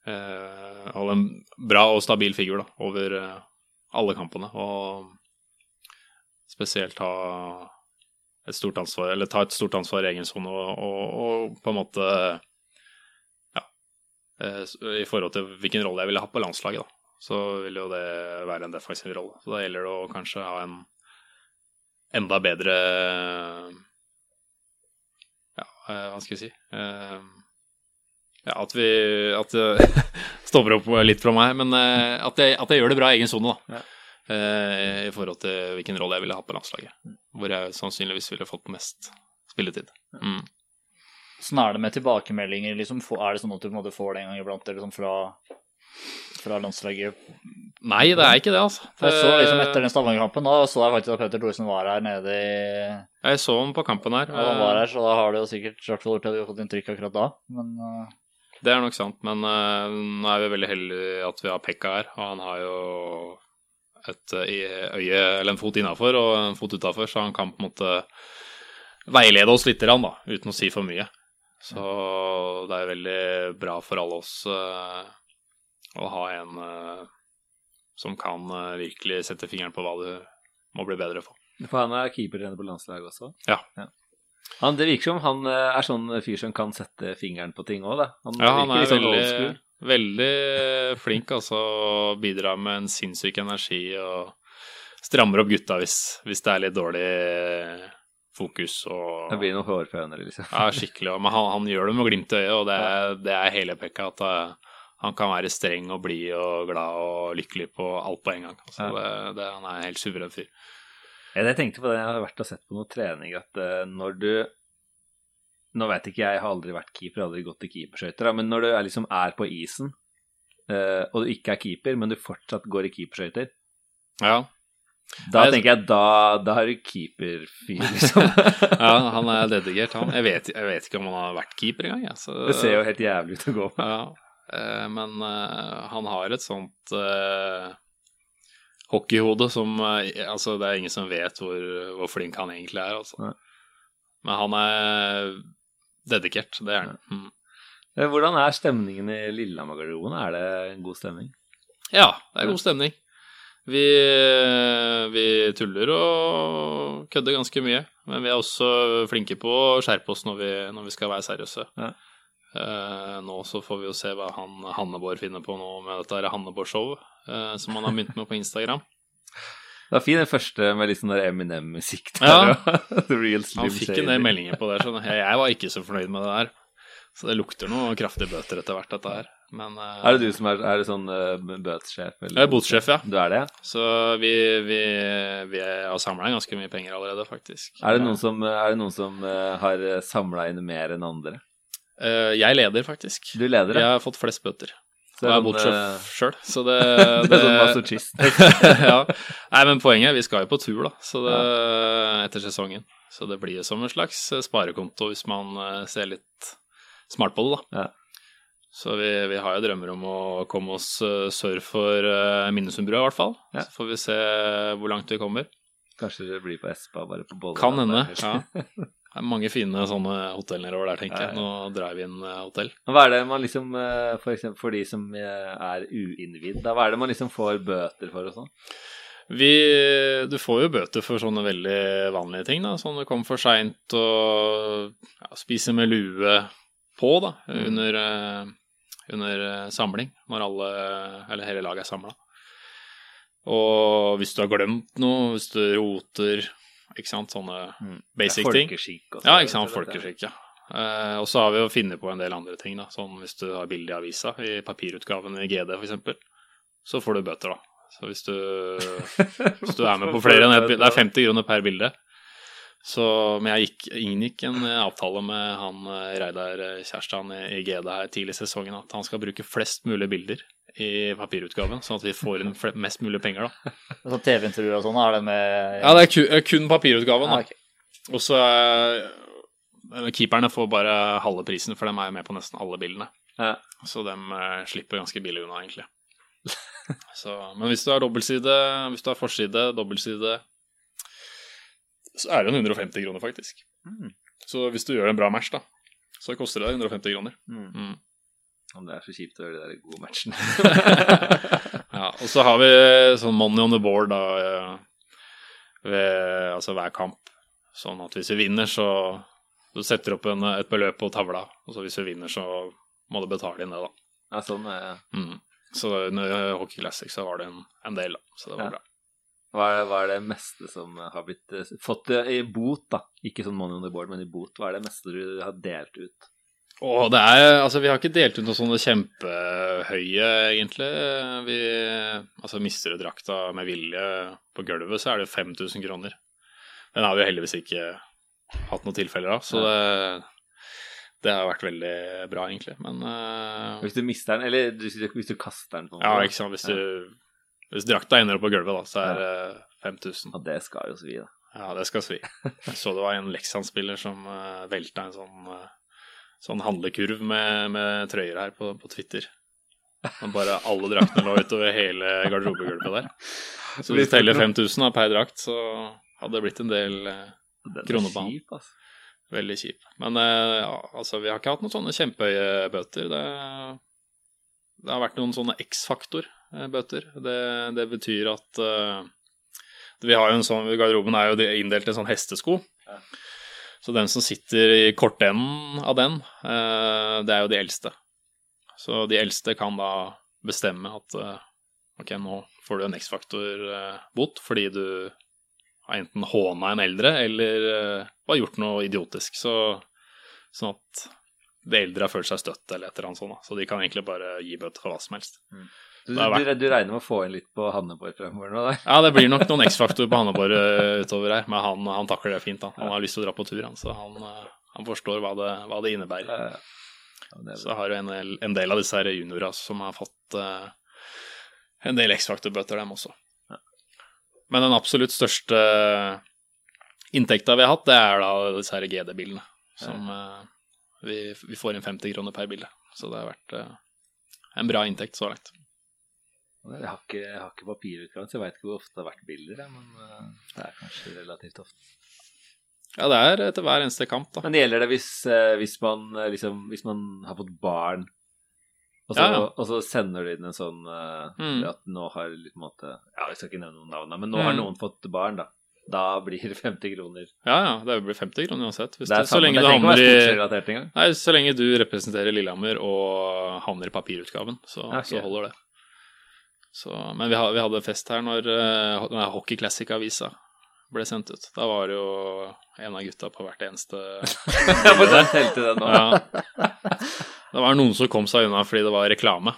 Holde en bra og stabil figur da, over alle kampene. Og spesielt ha et stort ansvar, eller ta et stort ansvar i egen sone og, og, og på en måte Ja. I forhold til hvilken rolle jeg ville hatt på landslaget, da så vil jo det være en defensiv rolle. Så da gjelder det å kanskje ha en enda bedre Ja, eh, hva skal vi si Eh, Ja, at vi At det <laughs> stopper opp litt fra meg, men eh, at jeg, at jeg gjør det bra i egen sone, da. Ja. I forhold til hvilken rolle jeg ville hatt på landslaget. Hvor jeg sannsynligvis ville fått mest spilletid. Mm. Sånn er det med tilbakemeldinger, liksom? Er det sånn at du på en måte får det en gang iblant, eller sånn fra, fra landslaget? Nei, det er ikke det, altså. Jeg så liksom etter den Stavanger-kampen, da så jeg faktisk at Petter Thoresen var her nede i Jeg så ham på kampen her. Ja, han var her, så da har du jo sikkert i hvert fall gjort at du har fått inntrykk akkurat da. Men eh, Det er nok sant, men uh, nå er vi veldig heldige at vi har Pekka her. Og han har jo et eh, øye, eller en fot innafor og en fot utafor, så han kan på en måte veilede oss litt, da, uten å si for mye. Så det er veldig bra for alle oss eh, å ha en eh, som kan eh, virkelig sette fingeren på hva du må bli bedre på. For han er keepertrener på landslaget også? Ja. Han, det virker som han eh, er sånn fyr som kan sette fingeren på ting òg, da. Han Ja, han er sånn veldig, veldig flink, altså. Bidrar med en sinnssyk energi og strammer opp gutta hvis, hvis det er litt dårlig fokus og Det blir noen hårføner, liksom. Ja, skikkelig. Men han, han gjør det med glimt i øyet, og det er, det er hele Pekka. At eh, han kan være streng og blid og glad og lykkelig på alt på en gang. Altså, Ja. det, det, han er en helt suveren fyr. Ja, Jeg tenkte på det, jeg har vært og sett på noen trening, at uh, når du Nå vet ikke jeg, jeg har aldri vært keeper, aldri gått i keeperskøyter, men når du er, liksom er på isen, uh, og du ikke er keeper, men du fortsatt går i keeperskøyter, Ja. da tenker jeg da, da har du keeperfyr, liksom. <laughs> ja, han er dedikert, han. Jeg vet, jeg vet ikke om han har vært keeper engang. Ja, så- Det ser jo helt jævlig ut å gå på. Ja, men eh, han har et sånt eh, hockeyhode som eh, Altså, det er ingen som vet hvor, hvor flink han egentlig er, altså. Men han er dedikert, det er han. Mm. Eh, Hvordan er stemningen i Lillehammer-garderoben? Er det en god stemning? Ja, det er god stemning. Vi, vi tuller og kødder ganske mye, men vi er også flinke på å skjerpe oss når vi, når vi skal være seriøse. Ja. Eh, nå så får vi jo se hva han Hanneborg finner på nå med dette Hanneborg-showet, eh, som han har begynt med på Instagram. Det var fin den første med litt sånn der Eminem-musikk. Der, Ja. <laughs> Han fikk en del meldinger på det, Sånn. jeg. Jeg var ikke så fornøyd med det der. Så det lukter noe kraftige bøter etter hvert, dette her. Men uh, Er det du som er, er det sånn uh, bøtesjef? eller- Jeg er botssjef, ja. Du er det? ja? Så vi, vi, vi har samla inn ganske mye penger allerede, faktisk. Er det noen som, er det noen som uh, har samla inn mer enn andre? Eh, jeg leder, faktisk. Du leder, ja. Jeg har fått flest bøter. Så jeg er bortsett eh, sjøl, så <laughs> det, Det er sånn masochist. <laughs> ja. Nei, men poenget er vi skal jo på tur, da, så det, etter sesongen. Så det blir som en slags eh, sparekonto hvis man ser litt smart på det, da. Ja. Så vi, vi har jo drømmer om å komme oss sør for Minnesundbrua, i hvert fall. Ja. Så får vi se hvor langt vi kommer. Kanskje det blir på Espa, bare på Bolleland. Kan hende. ja. <laughs> Det er mange fine sånne hotell nedover der, tenker jeg. Nå inn eh. Hva er det man liksom, eh, for eksempel for de som eh, er uinnvidd, hva er det man liksom får bøter for og sånn? Vi, du får jo bøter for sånne veldig vanlige ting, da. Sånn du kommer for seint og ja, spiser med lue på, da, under, eh, under eh, samling. Når alle, eller hele laget er samla. Og hvis du har glemt noe, hvis du roter, ikke sant, sånne basic ting. Folkeskikk Ja, ikke sant, folkeskikk, ja. Uh, og så har vi jo funnet på en del andre ting, da. Sånn hvis du har bilde i avisa, i papirutgaven i GD f.eks., så får du bøter, da. Så hvis du, <laughs> hvis du er med på flere enn ett Det er 50 kroner per bilde. Så, men jeg gikk, inngikk en avtale med han eh, Reidar eh, Kjærstad i, i GD her tidlig i sesongen at han skal bruke flest mulig bilder i papirutgaven, sånn at vi får inn mest mulig penger, da. <laughs> Så TV-intervjuer og sånn, er det med Ja, det er kun, eh, kun papirutgaven, Ja, da. ok. Og så eh, Keeperne får bare halve prisen, for de er jo med på nesten alle bildene. Ja. Så de eh, slipper ganske billig unna, egentlig. <laughs> så, men hvis du har dobbeltside, hvis du har forside, dobbeltside, så er det jo 150 kroner, faktisk. Mm. Så hvis du gjør en bra match, da, så koster det deg 150 kroner. Mm. Mm. Om det er så kjipt å gjøre de der gode matchene. <laughs> Ja, og så har vi sånn money on the board da, eh, ved altså hver kamp. Sånn at hvis vi vinner, så du setter opp en, et beløp på tavla, og så hvis vi vinner, så må du betale inn det, da. ja, sånn, er Mm. Så under Hockey Classic så var det en, en del, da. Så det var Ja. bra. hva, er, hva er det meste som har blitt eh, fått eh, i bot, da? Ikke sånn money on the board, men i bot. Hva er det meste du har delt ut? Og det er, altså Vi har ikke delt ut noe sånne kjempehøye, egentlig. Vi, altså Mister du drakta med vilje på gulvet, så er det 5000 kroner. Den har vi heldigvis ikke hatt noen tilfeller av, så det, det har vært veldig bra, egentlig. Men uh, Hvis du mister den, eller hvis du, kaster den på noe, ja, ikke sant. Hvis, du, hvis drakta ender opp på gulvet, da, så er det 5000. Ja, det skal jo svi, da. Ja, det skal svi. Jeg så det var en Lexan-spiller som uh, velta en sånn, eh, sånn handlekurv med, med trøyer her på, på Twitter. Og bare alle draktene lå utover hele garderobegulvet der. <laughs> Så hvis du teller 5000 av per drakt, så hadde det blitt en del eh, Kroner er på han. altså. veldig kjip. Men eh, ja, altså, vi har ikke hatt noen sånne kjempehøye bøter. Det, det har vært noen sånne X-faktor-bøter. Det, det betyr at eh, vi har jo en sånn, Garderoben er jo inndelt i en sånn hestesko. Ja. Så den som sitter i kortenden av den, eh, det er jo de eldste. Så de eldste kan da bestemme at eh, ok, nå får du en X-faktor-bot fordi du har enten håna en eldre eller har gjort noe idiotisk. Så, sånn at de eldre har følt seg støtt eller et eller annet sånt. Så de kan egentlig bare gi bøter for hva som helst. Du, vært- du, regner med å få inn litt på Hanneborg fremover nå, da? Ja, det blir nok noen X-faktor på Hanneborg eh, utover her, men han, han takler det fint. da. Han har lyst til å dra på tur, han, så han, eh, han forstår hva det, hva det innebærer. Ja, det Så har jo en, en del av disse her juniora som har fått uh, en del X-faktor-bøter, dem også. Men den absolutt største inntekta vi har hatt, det er da disse her GD-bilene. Som uh, vi, vi får inn 50 kroner per bilde. Så det har vært uh, en bra inntekt så langt. Jeg har ikke, jeg har ikke papirutgave, så jeg veit ikke hvor ofte det har vært bilder. Men eh, det er kanskje relativt ofte. Ja, det er etter hver eneste kamp, da. Men gjelder det hvis, eh, hvis, man, eh, liksom, hvis man har fått barn, og så, Ja, ja. og så sender du inn en sånn Mm. at nå har litt på en måte Ja, jeg skal ikke nevne noen navn, men nå har Mm. noen fått barn, da. Da blir det <laughs> 50 kroner. Ja, ja, det blir 50 kroner uansett. Hvis Det er du, så lenge det i. Nei, så lenge du representerer Lillehammer og havner i papirutgaven, så, okay. så holder det. Så, men vi, ha- vi hadde fest her når denne Hockey Classic-avisa ble sendt ut. Da var det jo en av gutta på hvert eneste <laughs> Jeg får telte den nå. ja. Det var noen som kom seg unna fordi det var reklame.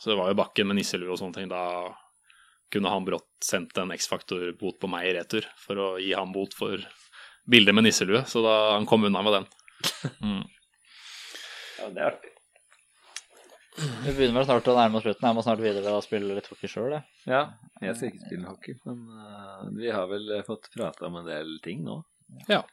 Så det var jo Bakken med nisselue og sånne ting. Da kunne han brått sendt en X-faktor-bot på meg i retur for å gi ham bot for bildet med nisselue. Så da han kom unna med den. Mm. Ja, det er artig. Vi begynner vel snart å nærme oss slutten. Jeg må snart videre og spille litt hockey sjøl. Ja, jeg skal ikke spille hockey, men uh, vi har vel eh, fått prata om en del ting nå. Ja.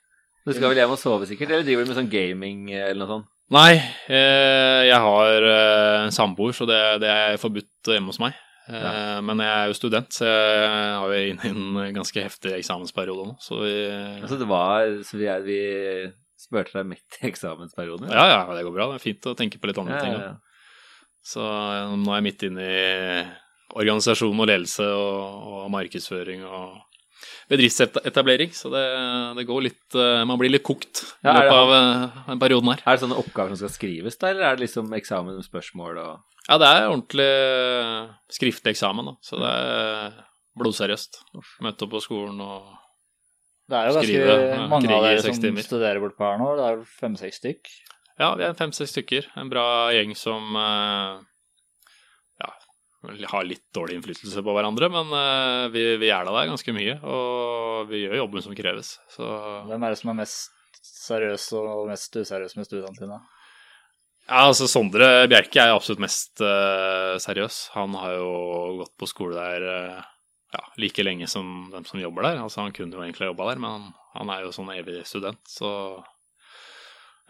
Du skal vel hjem og sove sikkert, eller driver du med sånn gaming eh, eller noe sånt? Nei, eh, jeg har eh, en samboer, så det, det er forbudt hjemme hos meg. Eh, Men jeg er jo student, så jeg har jo inne i en ganske heftig eksamensperiode nå. Så vi Altså det var, så vi, er, vi spurte deg midt i <laughs> eksamensperioden? Ja, ja, det går bra. Det er fint å tenke på litt andre ja, ting. ja, ja. Så eh, nå er jeg midt inne i organisasjon og ledelse og, og markedsføring og bedriftsetablering, så det, det går litt eh, Man blir litt kokt i Ja, løpet av eh, den perioden her. Er det sånne oppgaver som skal skrives da, eller er det liksom eksamen med spørsmål og Ja, det er ordentlig skriftlig eksamen, da. Så det er blodseriøst. Møte opp på skolen og skrive. Det er jo ganske Skrive, mange av dere som timer. studerer bortpå her nå. Det er jo fem-seks stykk. Ja, vi er fem-seks stykker. En bra gjeng som eh, ja, har litt dårlig innflytelse på hverandre, men eh, vi, vi er da der ganske mye, og vi gjør jobben som kreves. Så Hvem er det som er mest seriøs og mest useriøs med studiene sine? Ja, altså Sondre Bjerke er absolutt mest uh, seriøs. Han har jo gått på skole der uh, ja, like lenge som dem som jobber der. Altså Han kunne jo egentlig ha jobba der, men han, han er jo sånn evig student, så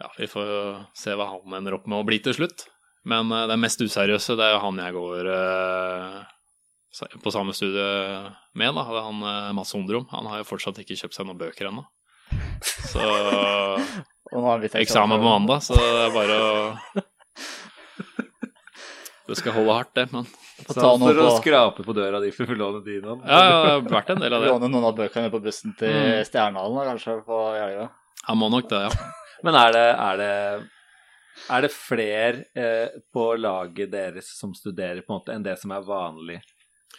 ja, vi får jo se hva han ender opp med å bli til slutt. Men uh, den mest useriøse, det er jo han jeg går uh, på samme studie med, da. Det er han uh, Mads Ondrom. Han har jo fortsatt ikke kjøpt seg noen bøker ennå. Så <laughs> Og nå har vi eksamen på mandag, så det er bare å <laughs> Det skal holde hardt, det, men Så ta han står og på skraper på døra di for å låne dine. ja, ja, det har vært en del av det. Låne noen av bøkene på bussen til Mm. Stjernehallen, kanskje, på helga. Han må nok det, ja. Men er det, er det, er det flere eh, på laget deres som studerer på en måte enn det som er vanlig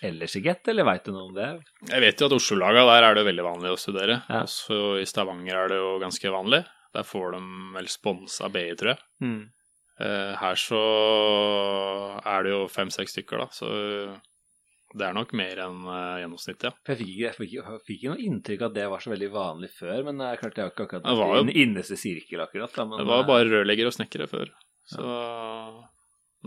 ellers i Get, eller veit du noe om det? Jeg vet jo at Oslo-laga, der er det veldig vanlig å studere. Ja. Også i Stavanger er det jo ganske vanlig. Der får de vel spons av BI, tror jeg. Eh, Her så er det jo fem-seks stykker, da, så det er nok mer enn uh, gjennomsnittet, ja. Jeg fikk, ikke- jeg fikk, jeg fikk ikke noe inntrykk av at det var så veldig vanlig før, men det er klart jeg har ikke akkurat Det var jo- den innerste sirkel akkurat. Da, men, Det var jo bare rørleggere og snekkere før. Så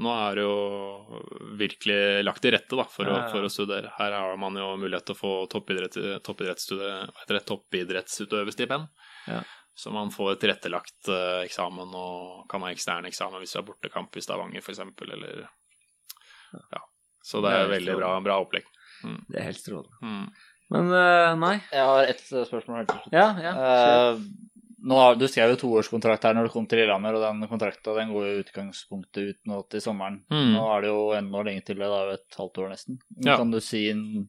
nå er det jo virkelig lagt til rette da, for, Ja, å, for å studere. Her har man jo mulighet til å få toppidrett, toppidrettsstudie- toppidrettsutøverstipend. Ja. Så man får tilrettelagt uh, eksamen og kan ha ekstern eksamen hvis du har bortekamp i Stavanger f.eks. Eller ja. Så det Det er er veldig bra, bra opplegg. Det er helt strålende. Mm. Men uh, nei. Jeg har ett eh, spørsmål helt til slutt. Ja, ja. Eh, nå har, du skrev jo toårskontrakt her når du kom til Lillehammer, og den kontrakta den går jo i utgangspunktet ut nå til sommeren. Mm. Nå er det jo enda lenge til det, da er jo et halvt år nesten. Ja. Kan du si, en-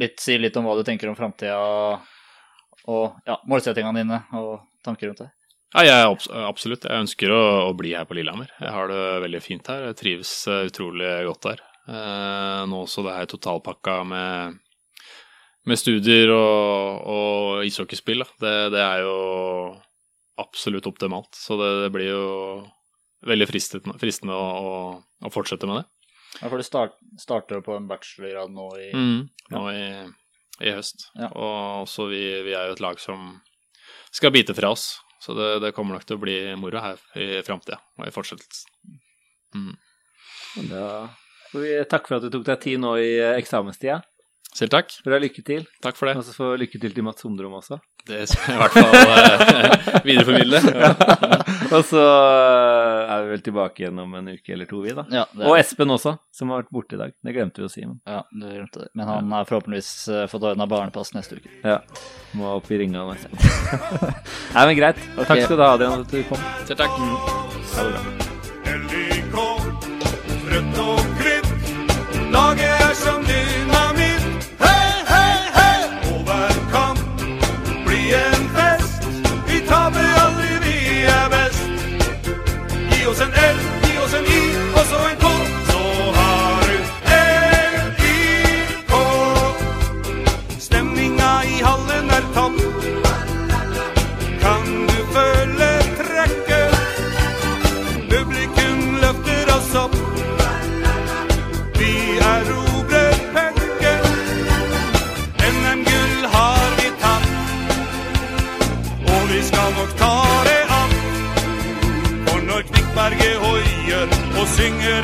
litt, si litt om hva du tenker om framtida og ja, målsettingene dine og tanker rundt det? Ja, jeg, er absolutt. Jeg ønsker å, å bli her på Lillehammer. Jeg har det veldig fint her. Jeg trives utrolig godt her. Eh, nå også det her totalpakka med, med studier og, og ishockeyspill. Det, det er jo absolutt optimalt. Så det, det blir jo veldig fristende, fristende å, å, å fortsette med det. Ja, for du start, starter jo på en bachelorgrad nå i Mm, nå i, i høst. Ja. Og også vi, vi er jo et lag som skal bite fra oss. Så det, det kommer nok til å bli moro her i framtida og i fortsettelsen. Mm. Da takke for at du tok deg tid nå i eh, eksamenstida. Selv takk. Bra lykke til. Takk for det. Og så får lykke til til Mats Hundrom også. Det skal jeg i hvert fall eh, <laughs> videreformidle. Ja. Og så eh, er vi vel tilbake igjen om en uke eller to, vi, da. Ja, det, Og Espen også, som har vært borte i dag. Det glemte vi å si. Men, ja, du glemte det. Men han har forhåpentligvis fått ordna barnepass neste uke. ja, må opp i ringa neste. <laughs> Nei, men greit. Takk skal du ha, Adrian, at du kom. Selv takk. Ha det bra. Av.